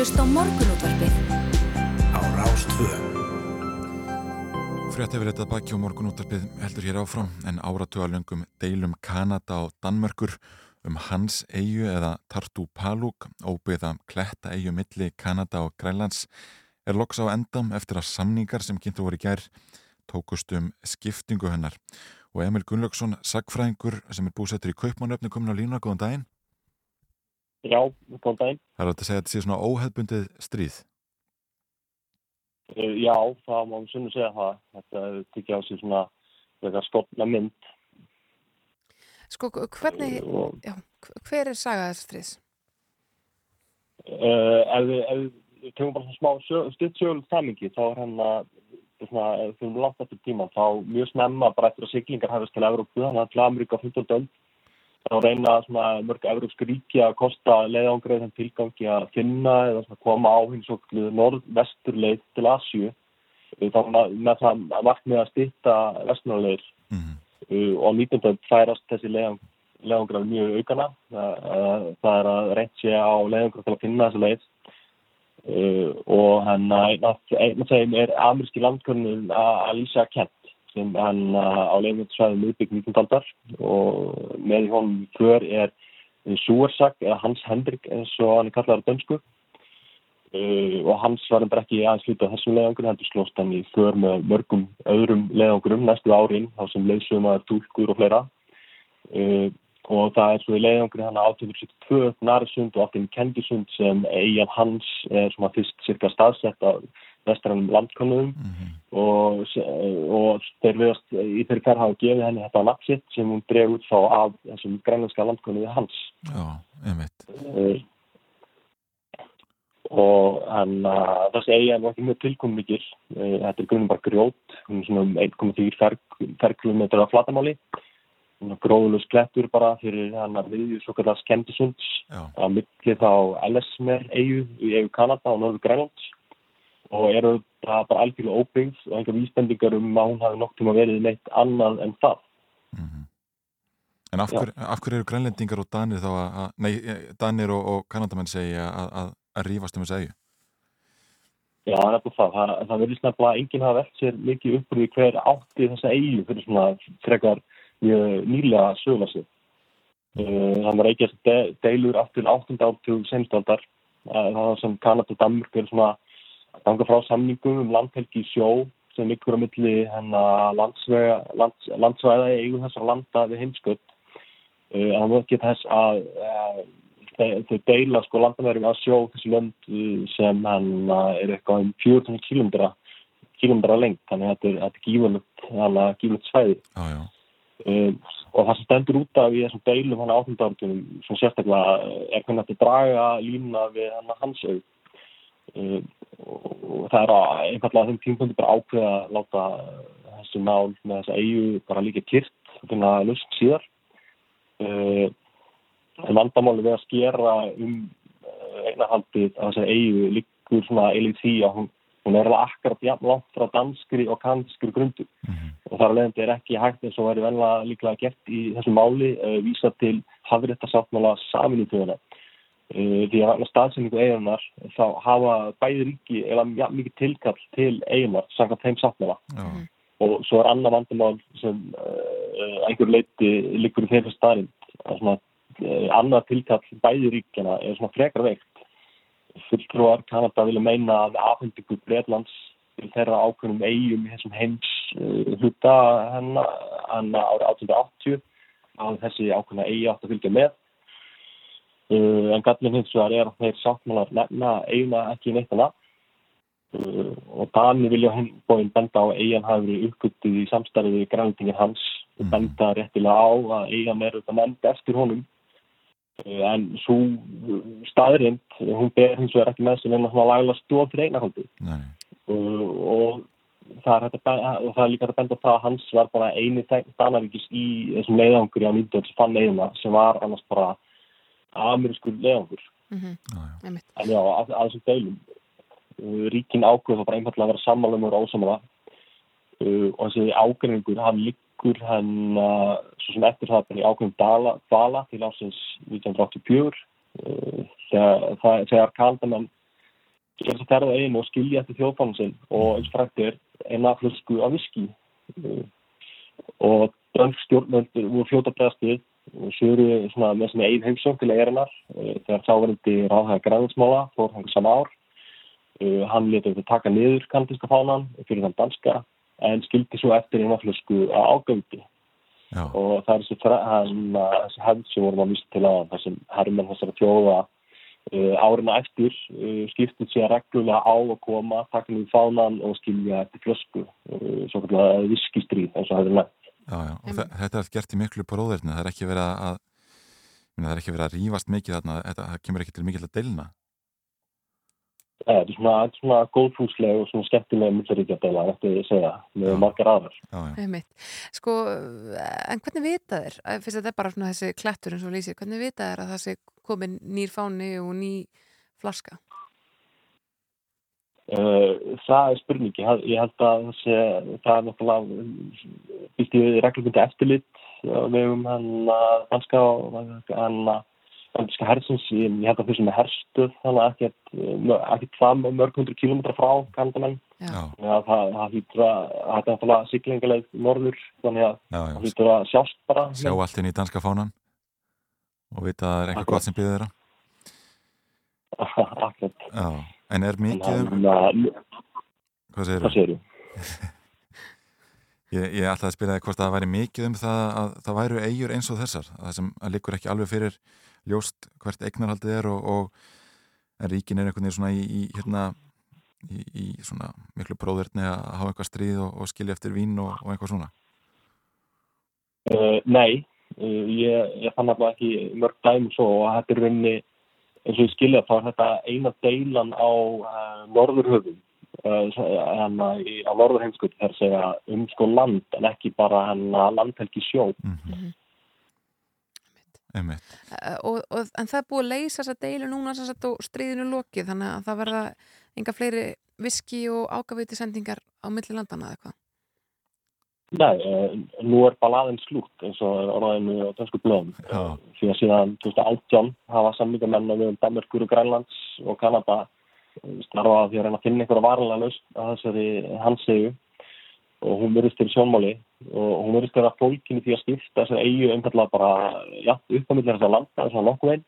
hlusta á morgunútvarpið. Á Rástvö Frétt hefur þetta baki og morgunúttarpið heldur hér áfram en áratugalöngum deilum Kanada og Danmörkur um hans eigu eða Tartu Paluk óbyggða kletta eigu milli Kanada og Grænlands er loks á endam eftir að samningar sem kynntu voru í gær tókust um skiptingu hennar. Og Emil Gunnlaugsson, sagfræðingur sem er búsettur í Kaupmannöfni komin á lína, góðan daginn Já, góðan daginn. Það er að segja að þetta sé svona óhefbundið stríð Uh, Já, það má við sunnu segja það. Þetta hefur tekið á sig svona frekar stofna mynd. Sko, hvernig, já, hver er saga þess stríðs? Uh, ef við, við tökum bara svona smá stutt sögul samingi, þá er hann að svona, fyrir langt eftir tíma, þá mjög snemma bara eftir að siglingar hefist til Evrópu, þannig að til Ameríka 15. öld, þá reyna mörg evrópsk ríki að kosta leiðangrið þeim tilgangi að finna eða koma á hins og norð-vesturleið til Asju, með það að markmið að stýtta vestnarleir uh, og á 19. öld færast þessi leiðang leiðangrað mjög aukana. Það, það er að reynt sé á leiðangrað til að finna þessu leið. Uh, og hann einn af einn af þeim er ameríski landkörnun Alicia Kent sem hann uh, á leiðangraðsvæðum uppbygg 19. aldar og með honum för er Súersak eða Hans Hendrik eins og hann er kallaður á dönsku uh, og hans var endur ekki aðeins hluti á þessum leiðangur heldur slóst hann í för með mörgum öðrum leiðangurum næstu árin þá sem leiðsum að túlkur og fleira uh, og það er svo í leiðangri hann 1872 Narisund og 18 Kendisund sem eigin hans er svona fyrst cirka staðsett af vestrannum landkonum og, og þeir viðast í þeirri færð hafa gefið henni þetta nafnsitt sem hún dref út þá af þessum grænlandska landkonum hans. Já, einmitt. uh, og hann uh, þessi eiga nú ekki mjög tilkom mikil uh, þetta er grunnum bara grjót. Hún er svona um 1,4 ferkilometra af flatamáli. Gróðulegs klettur bara fyrir hann að viðju svo kallar Skemdisunds að milli þá Ellesmer eigu í eigu Kanada og Norður Grænlands og eru það bara algjörlega óbyggð og einhver vísbendingar um að hún hafi nokk tíma verið neitt annað en það En af hverju hver eru grænlendingar og danir þá að, að nei, eh, danir og, og kanadamenn segja að, að, að rífast um þessu eigu? Já, það er bara það. Það, það verðist nefnilega að enginn hafa velt sér mikið upp úr því hver átti þessa eigu fyrir svona frekar mjög nýlega sögla sig. Uh, það var ekki að de deilur aftur 8. ártug senstaldar. Það sem Kanada og Danmurk er svona að ganga frá samningum um landhelgi í sjó sem ykkur á milli lands, landsvæða í eigu þessar landa við heimskött. Uh, það var ekki þess að uh, þau deila sko landamærum að sjó þessi lönd uh, sem hann er eitthvað um 14 kilómetra kilómetra lengt, þannig að þetta er, þetta er gífurlegt, gífurlegt svæði. Já, já. Um, og það sem stendur út af í þessum deilum hann áttundardunum sem sérstaklega er hvernig þetta draga línuna við hann hans aug og það er að einfallega þeim tímpundi bara ákveða að láta þessi mál með þessa eigu bara líka kyrkt og finna lust síðar. Um, en vandamáli við að skera um eignahaldið að þessari eigu líkur svona eilíð því að hún, hún er alveg akkurat jafn langt frá danskri og kanskri grundu. Og þar leiðandi er ekki hægt eins og væri venlega líklega gert í þessu máli vísa til hafréttasáttmála saminu þjóðana uh, því að staðsendingu eigunar þá hafa bæði ríki eða ja, mikið tilkall til eigunar samkvæmt þeim sáttmála. Og svo er annað vandamál sem uh, einhver leiti líkur í þeirra staðrind að svona uh, annað tilkall bæði ríkjana er svona frekar veikt. Fulltrúar Kanada vilja meina að afhendingu Breitlands til þeirra ákveðnum eigum í þessum heims uh, hluta hennar árið 1880 að þessi ákveðna eigi átt að fylgja með uh, en gallin hins vegar er að þeir sáttmálar nefna eiguna ekki neitt hana uh, og Dani vilja hinn bóinn benda á að eigan hafi verið uppgöttið í samstarfið við grænlingin hans og benda réttilega á að eigan er þetta nefnd eftir honum. Uh, en svo staðrind hún ber hins vegar ekki með sem einhvern svona lagla stóð fyrir eignarhaldi. Og, og það er, hægt að be- og það er líka að benda það að hans var bara eini danaríkis í þessum leiðangur í á 19. sem fann eiguna sem var annars bara amerískur leiðangur Einmitt. en já, að, að þessum deilum uh, ríkin ákveð þá bara einfallega að vera sammála um og ósamála uh, og þessi ágreiningur hann liggur hann uh, svo sem eftir það bara í ákveðum dala, dala til ásins 1984 uh, þegar, það, þegar kaldamenn gera þess að ferða einu og skilja eftir þjóðfánu sinn og eins frækt er eina flösku af viski. Uh, og dönsk stjórnvöld voru fljóta bregðast svona með svona einn heimsók til eirinnar uh, þegar sáverandi ráðhæða græðinsmála fór hann sama ár uh, hann leti þetta taka niður kanadíska fánan fyrir þann danska en skildi svo eftir eina flösku að ágöfdi og það er þessi, hefð sem vorum að vísa til að þessum hermenn þessara þjóða uh, árina eftir uh, skiptið sér reglulega á að koma, taka niður fánan og skilja eftir flösku uh, svo kallega viskistrýð eins og hefur nefnt Já, já, og þe- þetta er gert í miklu bróðirni, það er ekki verið að, að minna, það er ekki verið að rífast mikið þarna, þetta það kemur ekki til mikil að deilna. Þetta er svona, er svona góðfúsleg og svona skemmtilega milliríkjadela, þetta ég segja, með margar aðrar. Einmitt. Sko, en hvernig vita þér, að fyrst þetta er bara svona þessi klettur eins og lýsir, hvernig vita þér að það sé komin nýr fáni og ný flaska? Uh, það er spurningi, ég held að það sé, það er náttúrulega býst ég reglubundi eftirlit á vegum hann að danska og hann að danska hersins, ég, held að þessum er herstuð, þannig að ekkert ekkert það mörg hundru kilómetra frá að það, hýttur að, það er náttúrulega siglingaleg norður, þannig að það hýttur að sjást bara. Sjá allt inn í danska fánan og vita að það er eitthvað gott sem býður þeirra. Akkurat. En er mikið um... Hvað segir segirðu? Ég, ég ætlaði að spyrja þig hvort það væri mikið um það að það væru eigur eins og þessar, að það sem liggur ekki alveg fyrir ljóst hvert eignarhaldið er og, og en ríkin er einhvern veginn svona í, í hérna í, í svona miklu bróðurni að hafa eitthvað stríð og, og skilja eftir vín og, og eitthvað svona. Uh, nei, uh, ég, ég fann alltaf ekki mörg dæmi svo og þetta er rauninni eins og ég skilja þá er þetta eina deilan á uh, norðurhöfum uh, hana, í, á norðurheimskut þar að segja um sko land en ekki bara hana landhelgi sjó. Einmitt. Uh, og, og, en það er búið að leysa þessa deilu núna sem sagt, og stríðinu lokið þannig að það verða enga fleiri viski og ágafiti sendingar á milli landana eða eitthvað Nei, uh, nú er ballaðin slútt eins og orðaðinu á dönsku blöðum. Því að síðan 2018 hafa samlingamenn á við Danmarkur og Grænlands og Kanada uh, starfa því að reyna að finna einhverja varanlega laust að þessari hansegu og hún verðist til sjónmáli og hún verðist til að fólkinu því að skipta þessari eigu einfallega bara ja, upp á milli þessar landa og nokkuð einn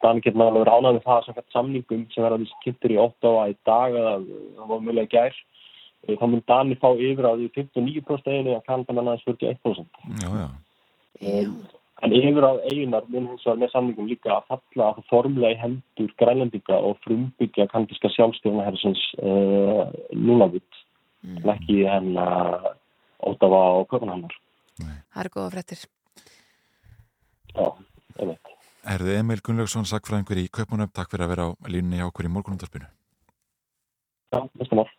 þannig getur maður verið ánægð með það sem samningum sem verða þessi kynntir í 8 á í dag eða það var mjög Eh, þá mun Dani fá yfir á því 59% eiginu og Kanadamenn aðeins 41%. Já, já. Um, en yfir á eigunar mun hins vegar með samningum líka að falla að formlega í hendur grænlendinga og frumbyggja kanadiska sjálfstjórnahersins uh, núnavitt mm. en ekki hennar Ótava og Köpunhamnar. Það eru góða fréttir Já, einmitt. Erðu Emil Gunnlaugsson, sakfræðingur í Kaupunum, takk fyrir að vera á línunni hjá okkur í morgunundarspinu. Já, bestum ár.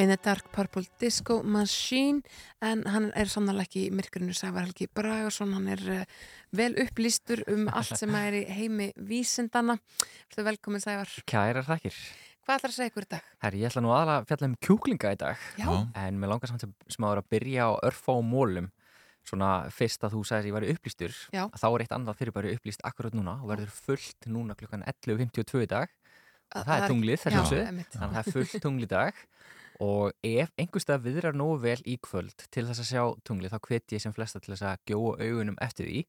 In the Dark Purple Disco Machine en hann er sannlega ekki í myrkurinu Sævar Helgi Bragarsson, hann er uh, vel upplýstur um allt sem er í heimi vísindana. Þú velkomin Sævar. Kærar þakkir. Hvað ætlar að segja ykkur í dag? Herri, ég ætla nú aðalega að fjalla um kjúklinga í dag. Já. En mér langar samt sem smáður að byrja á örfá mólum. Svona fyrst að þú sagðist að ég væri upplýstur. Þá er eitt annað fyrirbæri upplýst akkurat núna og verður fullt núna klukkan 11.52 í dag. Að- Það það er er- tunglið, Já, þess að einmitt. Þannig að það er fullt tungl í dag. Og ef einhverstað viðrar nógu vel í kvöld til þess að sjá tunglið, þá hveti ég sem flesta til þess að gjóa augunum eftir því.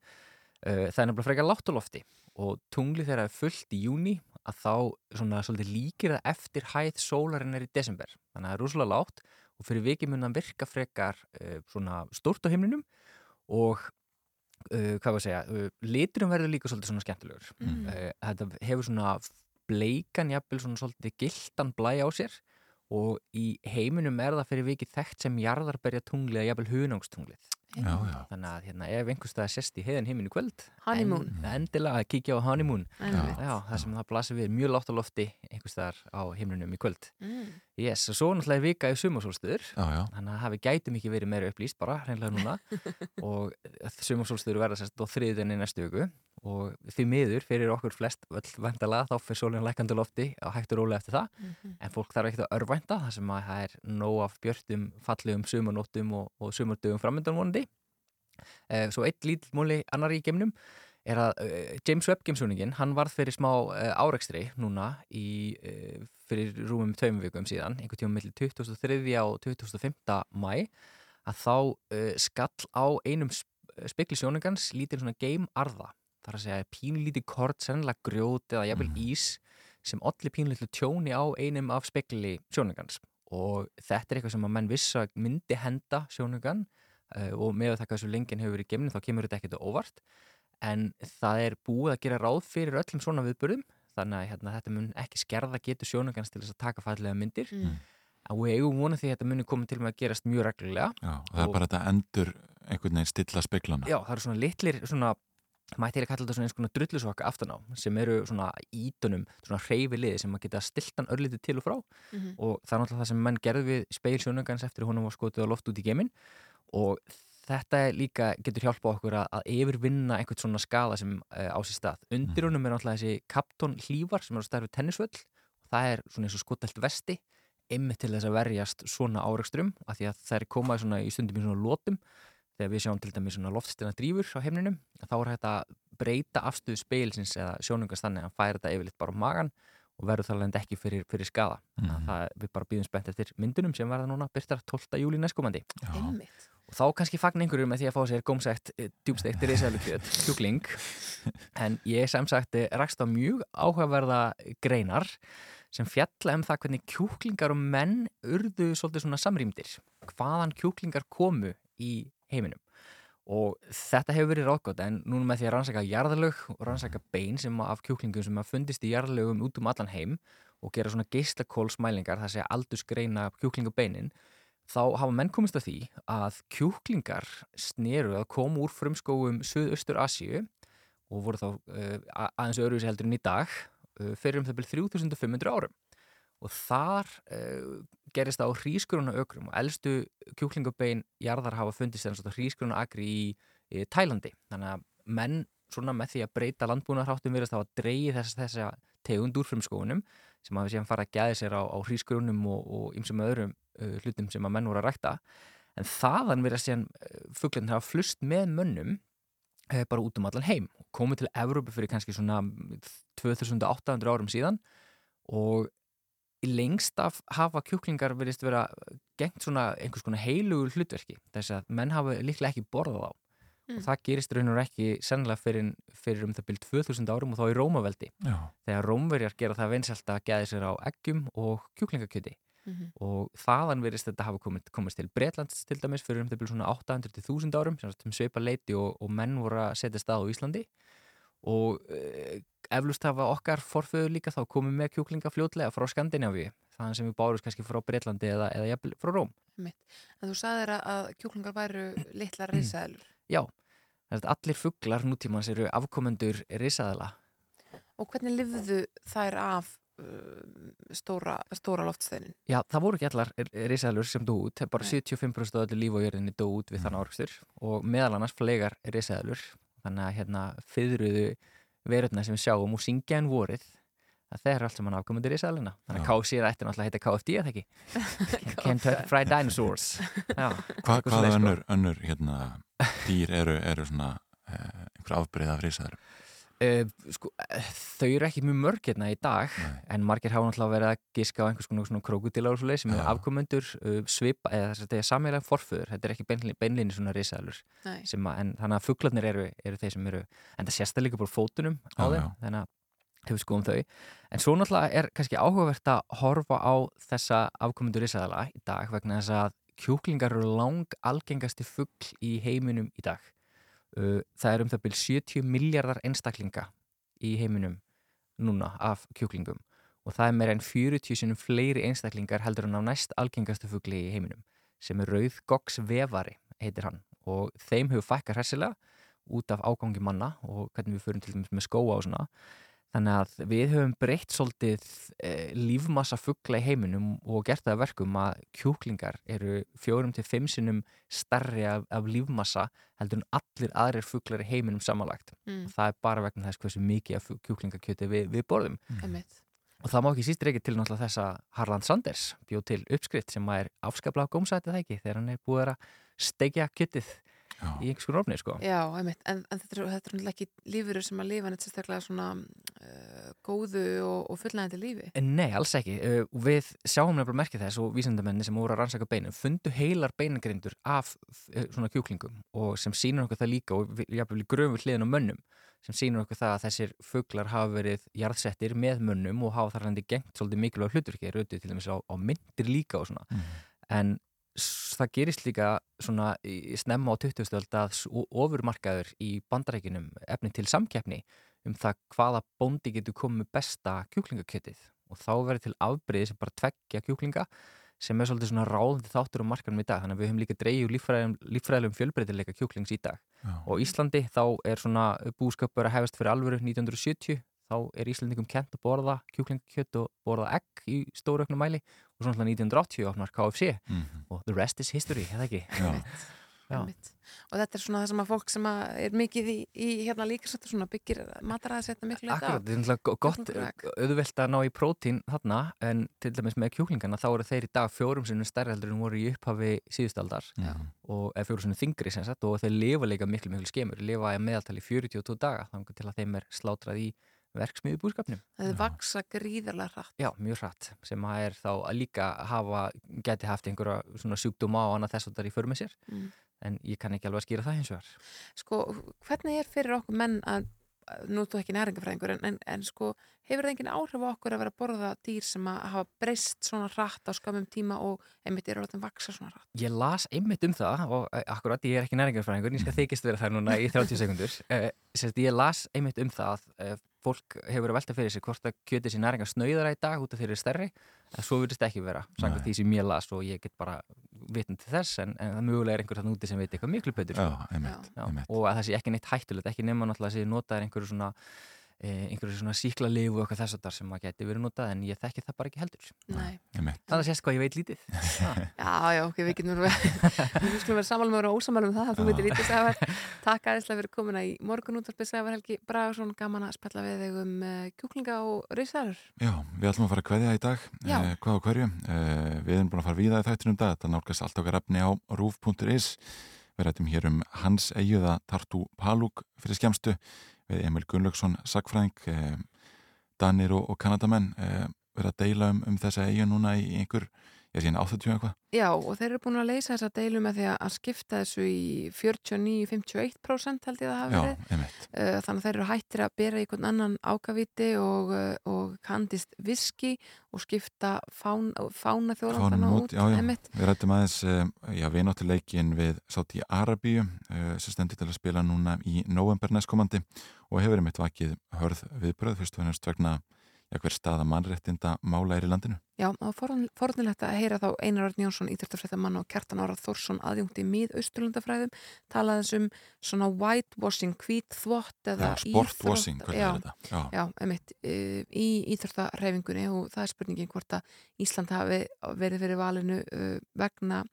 Uh, það er nefnilega frekar látt á lofti og tunglið þegar það er fullt í júni að þá svona svolítið líkir það eftir hæð sólarinn er í desember. Þannig að það er rúslega látt og fyrir vikið mun það virka frekar uh, svona stórt á himninum og uh, hvað var að segja, uh, liturum verður líka svolítið svona skemmtilegur. Mhm. Uh, þetta hefur svona bleikan jafnvel svona svolítið gildan blæ á sér og í heiminum er það fyrir vikið þekkt sem jarðarberja tunglið eða jafnvel hunangstunglið. Já, já. Þannig að hérna, ef einhvers stað sest í heiðan heiminu kvöld en, endilega að kíkja á honeymoon. Það sem það blasir við mjög látt á lofti einhvers staðar á himnunum í kvöld. Mm. yes, og svo náttúrulega er vika í sumarsólstöður. Þannig að hafi gætum ekki verið meira upplýst bara hreinlega núna. Og sumarsólstöður verða sérst á þriðinni næstu viku og því miður fyrir okkur flest öll vendala þá fyrir sólinn lækandi lofti og hægt og rólega eftir það Mhm. en fólk þarf ekkert að örvænta þar sem að það er nóg af björtum, fallegum sumarnóttum og, og sumardögum framöndan vonandi Eh, Svo eitt lítill múli annar í geimnum er að uh, James Webb geimsjóningin, hann varð fyrir smá uh, árekstri núna í, uh, fyrir rúmum tveimum vikum síðan, einhvern tíma millir 2003. og 2005. mæ að þá uh, skall á einum spekli sjóningans lítið svona geimarða, þar að segja pínlítið kort, sennilega grjót eða jafnvel ís sem olli pínlítið tjóni á einum af spekli sjóningans og þetta er eitthvað sem að menn viss að myndi henda sjóningan uh, og með það hvað svo lengin hefur verið geimni þá kemur þetta ekkert óvart. En það er búið að gera ráð fyrir öllum svona viðburðum þannig að hérna, þetta mun ekki skerða getur sjónungans til þess að taka fallega myndir. Mm. en við eigum vona því að þetta muni koma til með að gerast mjög reglulega. Já, það er bara þetta endur einhvern veginn stilla speklana. Já, það eru svona litlir svona mætti ég að kalla þetta svona eins konar drullusokka aftan á sem eru svona ítunum svona hreyfi liði sem að geta stilt hann örlítið til og frá. Mhm. og það er náttúrulega það sem menn gerði við speil sjónungans eftir að honum var skotið á loft út í geiminn. Og þetta er líka getur hjálpa okkur að, að yfirvinna einhvern svona skala sem uh, á sér stað. Undir honum er náttúrulega þessi kaptón hlífar sem er á stærfi tennisvöll. Og það er svona eins og skotelt vesti einmitt til þess að verjast svona árekstrum af því að það er komað svona í stundum í svona lótum þegar við sjáum til dæmis svona loftstina drífur á heimninum þá er hægt að breyta afstöðu speilsins eða sjónungast þannig að færi þetta yfirleitt bara á magan og verður það alveg ekki fyrir, fyrir skada þannig að það, við bara býðum spennt eftir myndunum sem verða núna byrtar 12. júli næstkomandi. Einmitt. og þá kannski fagn einhverju með því að fá sér gómsætt djúbsteikt risaðlugjöð, kjúkling en ég sem sagt eh, rakst á mjög áhugaverða greinar sem fjalla um það hvernig kjúklingar og menn urðu svolítið svona samrýmdir. Hvaðan kjúklingar komu í heiminum. Og þetta hefur verið ráðgótt en núna með því að rannsaka jarðalög og rannsaka bein sem að- af kjúklingum sem að fundist í jarðalögum út um allan heim og gera svona geislakólsmælingar það segja aldursgreina kjúklingabeinin þá hafa menn komist að því að kjúklingar sneru að koma úr frumskóum Suðaustur Asíu og voru þá uh, aðeins öðruvísi heldur en í dag uh, fyrir um það byrjum 3500 árum. Og þar uh, gerist það á hrískuruna ökrum og elstu kjúklingabein jarðar hafa fundist en svona hrískuruna akri í, í Tælandi. Þannig að menn svona með því að breyta landbúnaðarháttum virðast hafa dreigið þess, þessa tegund úr frumskóunum sem hafa síðan fara að gæði sér á, á hrískurunum og, og ymsum öðrum uh, hlutum sem að menn voru að rækta. En þaðan virðast síðan uh, fugglinn hafa flust með mönnum uh, bara út um allan heim komið til Evrópu fyrir kannski svona 2800 árum síðan. Og lengst af hafa kjúklingar verist vera gengt svona einhvers konar heilugur hlutverki þess að menn hafa líklega ekki borðað á Mm. og það gerist raun og ekki sennilega fyrir, fyrir um það byrjum 2000 árum og þá í Rómaveldi Já. þegar Rómverjar gera það vinsælt að geða sér á eggjum og kjúklingakjöti Mhm. og þaðan verist þetta hafa komið, komist til Bretlands til dæmis fyrir um það byrjum svona 800-1000 árum sem sveipa leiti og, og menn voru að setja stað á Íslandi og uh, eflust hafa okkar forföður líka þá komið með kjúklinga fljótlega frá Skandinavíu þannig sem við bárust kannski frá Bretlandi eða, eða jafnvel frá Róm. En þú sagðir að, að kjúklingar væru litlar risaðlur Já, allir fugglar nútímans eru afkomendur risaðala og hvernig lifðu þær af uh, stóra, stóra loftsteinin Já, það voru ekki allar risaðlur sem dó út, bara Nei. 75% af öllu líf á jörðinni dó út við þann árakstur og meðal annars flegar risaðlur þannig að hérna fyrruðu veröldna sem við sjáum og syngja en vorið að þeir eru allt saman afkomundir risaðluna þannig að KFC er ætti náttúrulega að heita KFD eða ekki? Kentucky Fried Dinosaurs. Hvað sko. önnur, önnur hérna, dýr eru, eru svona uh, einhver afbreyð af risaður? Uh, sko, eh, þau eru ekki mjög mörg hérna í dag en margir hafa náttúrulega verið að giska á einhvers konar svona krókudilar og svoleið sem eru afkomendur uh, svipa, eða þess að þetta er sammeðlega forföður. Þetta er ekki beinlinni, beinlinni svona risaðlur Nei. sem að, en þannig að fuglarnir eru, eru þeir sem eru, en það sést það líka bara á fótunum á þeim, þannig að hefur skoðum þau, en svo náttúrulega er kannski áhugavert að horfa á þessa afkomendur risaðala í dag vegna þess að kjúklingar eru lang algengasti fugl í heiminum í dag það er um það byrj 70 miljardar einstaklinga í heiminum núna af kjúklingum og það er meira en 40 sinum fleiri einstaklingar heldur en á næst algengastu fugli í heiminum sem er rauðgoksvefari heitir hann. Og þeim hefur fækkar hressilega út af ágangi manna og hvernig við förum til dæmis með skóa og svona þannig að við höfum breytt svolítið eh, lífmassa fugla í heiminum og gert það að verkum að kjúklingar eru fjórum til fimm sinnum starri af, af lífmassa heldur en allir aðrir fuglar í heiminum samanlagt Mm. og það er bara vegna þess hversu mikið af kjúklingakjöti við, við borðum Einmitt. og það má ekki síst reykja til náttúrulega þess að Harland Sanders bjóð til uppskrift sem er afskaplega gómsætið það ekki þegar hann er búið að steikja kjötið í einhvers konar ofni sko. Já, einmitt, en, en þetta er, þetta er náttúrulega ekki lífurur sem að lifa neitt sérstaklega svona uh, góðu og, og fullnægandi lífi Nei, alls ekki. Uh, Við sjáum nefnilega merkið þess og vísindamenni sem voru að rannsaka beinum fundu heilar beinagrindur af uh, svona kjúklingum og sem sýnur okkur það líka og í gröfum við hliðin á mönnum sem sýnur okkur það að þessir fuglar hafa verið jarðsettir með mönnum og hafa þar hann gengt svolítið mikilvæg hluturki, rautu til dæmis á, á myndir líka og svona. En s- það gerist líka svona í snemma á 20. öld að s- o- ofurmarkaður í bandarækinum efni til samkeppni um það hvaða bóndi getur komið besta kjúklingakjötið og þá verður til afbreyði sem bara tveggja kjúklinga sem er svolítið svona ráðandi þáttur á markanum í dag þannig að við höfum líka dreigju líffræðilegum, líffræðilegum fjölbreytileika kjúklings í dag Já. og Íslandi þá er svona búskapur að hefast fyrir alvöru 1970 þá er Íslandingum kent að borða kjúklingakjött og borða egg í stóru auknum mæli og svona 1980 opnar KFC Mhm. og the rest is history, hefða ekki? Já. Já. Og þetta er svona það sem að fólk sem að er mikið í, í hérna líkasættu svona byggir mataræði setna miklu. Akkurat, þetta er go- gott, auðvelt að ná í prótín þarna en til dæmis með kjúklingana þá eru þeir í dag fjórum sinnum stærri heldur en voru í upphafi síðustaldar Já. og eða fjórum sinnum þingri sem sagt og þeir lifa líka miklu miklu skemur, lifa í meðaltali 42 daga þannig til að þeim er slátrað í verksmiðu búskapnum. það vaksa gríðarlega hratt Já, mjög hratt sem að er þá að líka hafa, geti haft einhverja svona sjúkdóma og annað þess að það er í för með sér Mm. en ég kann ekki alveg að skýra það hins vegar. sko, hvernig er fyrir okkur menn að nú er þú ekki næringafræðingur en, en, en sko, hefur það engin áhrif á okkur að vera að borða dýr sem að hafa breyst svona hratt á skamum tíma og einmitt eru að vaksa svona hratt Ég las einmitt um það og eh, akkurat, ég er ekki næringarfræðingur, en ég skal þykist vera þær núna í 30 sekundur. Uh, sérst, ég las einmitt um það að uh, fólk hefur verið að velta fyrir sig hvort að kjötið sér næringar snauðara í dag út af þeirri stærri, en svo virðist ekki vera, samkvæmt því sem ég las og ég get bara vitnum til þess, en, en það mögulega er einhver þann úti sem veit eitthvað miklu betur. sko. Já, einmitt, Já, einmitt. og að það sé ekki neitt hættulegt, ekki nema náttúrulega að sé notaðir einhverju svona einhverju svona síklarlifu og eitthvað þess að þar sem að geti verið notað en ég þekki það bara ekki heldur. Þannig að sést hvað ég veit lítið. Já, já, ok, við getum við skulum vera samanlega með og ósamalum það að þú veitir lítið Sævar. Takk aðeinslega fyrir komuna í morgun útvarpið Sævar Helgi Bragarsson, gaman að spella við þig um uh, kjúklinga og risaður Já, við ætlum að fara að kveðja í dag eh, hvað og hverju. Eh, við erum búin að fara víða í þættinum dag. Þetta nálgast allt okkar efni á rúf.is við rættum hér um Hans Eyjuða Tartu Palúk fyrir skemstu við Emil Gunnlaugsson Sakfræðing eh, Danir og, og Kanadamenn eh, verið að deila um, um þessa eyju núna í einhver, ég sé hérna 80 eitthvað Já, og þeir eru búin að leysa þessa deilu með því að skipta þessu í 49-51% held ég að það hafi Já, verið einmitt. Uh, þannig að þeir eru hættir að bera í einhvern annan ákaviti og, uh, og kandist viski og skipta fán, fána þjóðlandana Fánum út já, já. Við rættum aðeins eh, já, vináttuleikin við sátt í Arabíu eh, sem stendur til að spila núna í november næstkomandi og hefur einmitt vakið hörð viðbröð fyrst og hennast vegna hver staða mannréttinda mála er í landinu. Já, það var forðnilegt að heyra þá Einar Örn Jónsson, íþjóftafrættamann og Kjartan Ára Þórsson aðjungt í mið-austurlandafræðum talaði um svona whitewashing, hvít þvott eða sportwashing, hvað já, er þetta? Já. Já, emitt, í íþjóftarhræfingunni og það er spurningin hvort að Ísland hafi verið fyrir valinu uh, vegna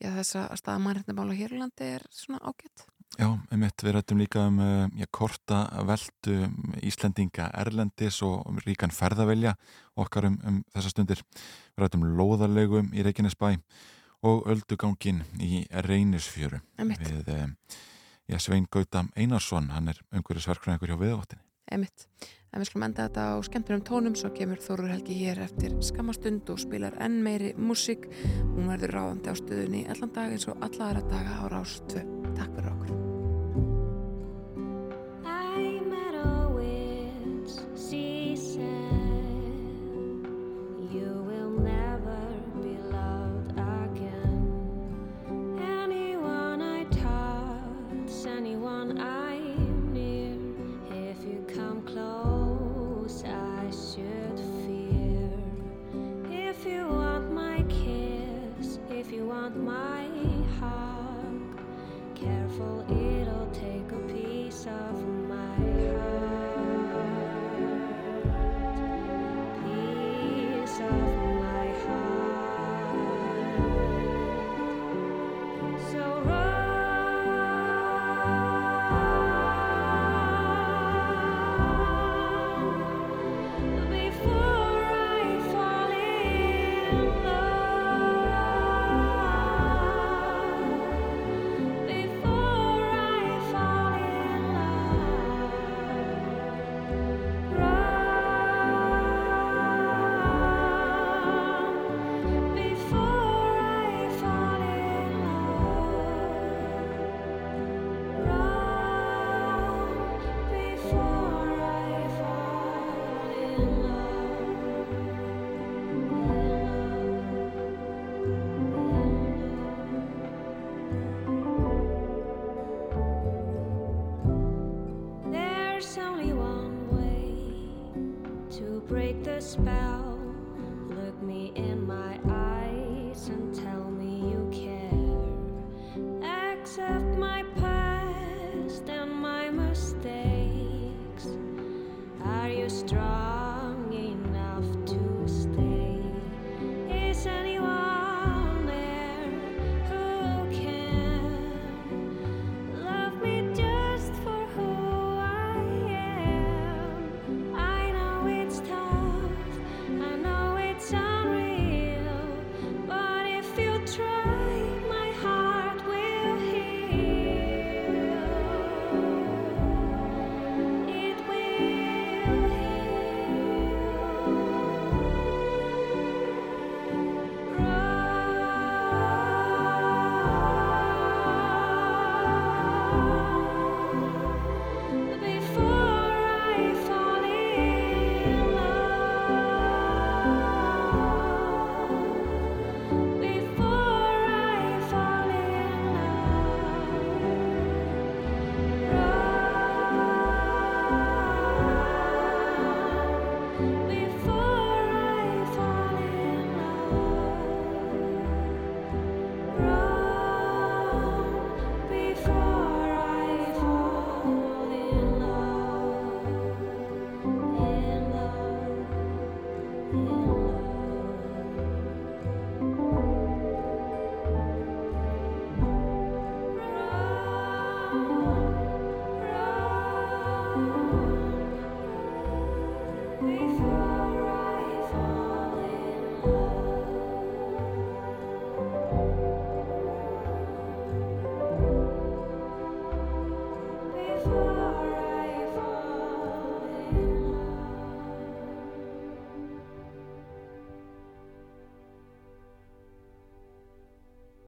já, þess að staða mannréttindamála hér í landi er svona ágætt. Já, einmitt við rættum líka um uh, já, korta veldu Íslendinga Erlendis og um ríkan ferðavelja okkar um, um þessa stundir. Við rættum loðarlegum í Reykjanesbæ og öldugangin í Reynisfjöru Einmitt. við um, já, Svein Gauta Einarsson, hann er umhverjusverkfræðingur hjá viðvottinni. Emitt. En við skulum enda þetta á skemmtunum tónum svo kemur Þórur Helgi hér eftir skamastund og spilar enn meiri músík. Hún verður ráðandi á stöðunni allan dag eins og alla aðra daga á Rás 2. Takk fyrir okkur. Want my hug Careful, it'll take a piece of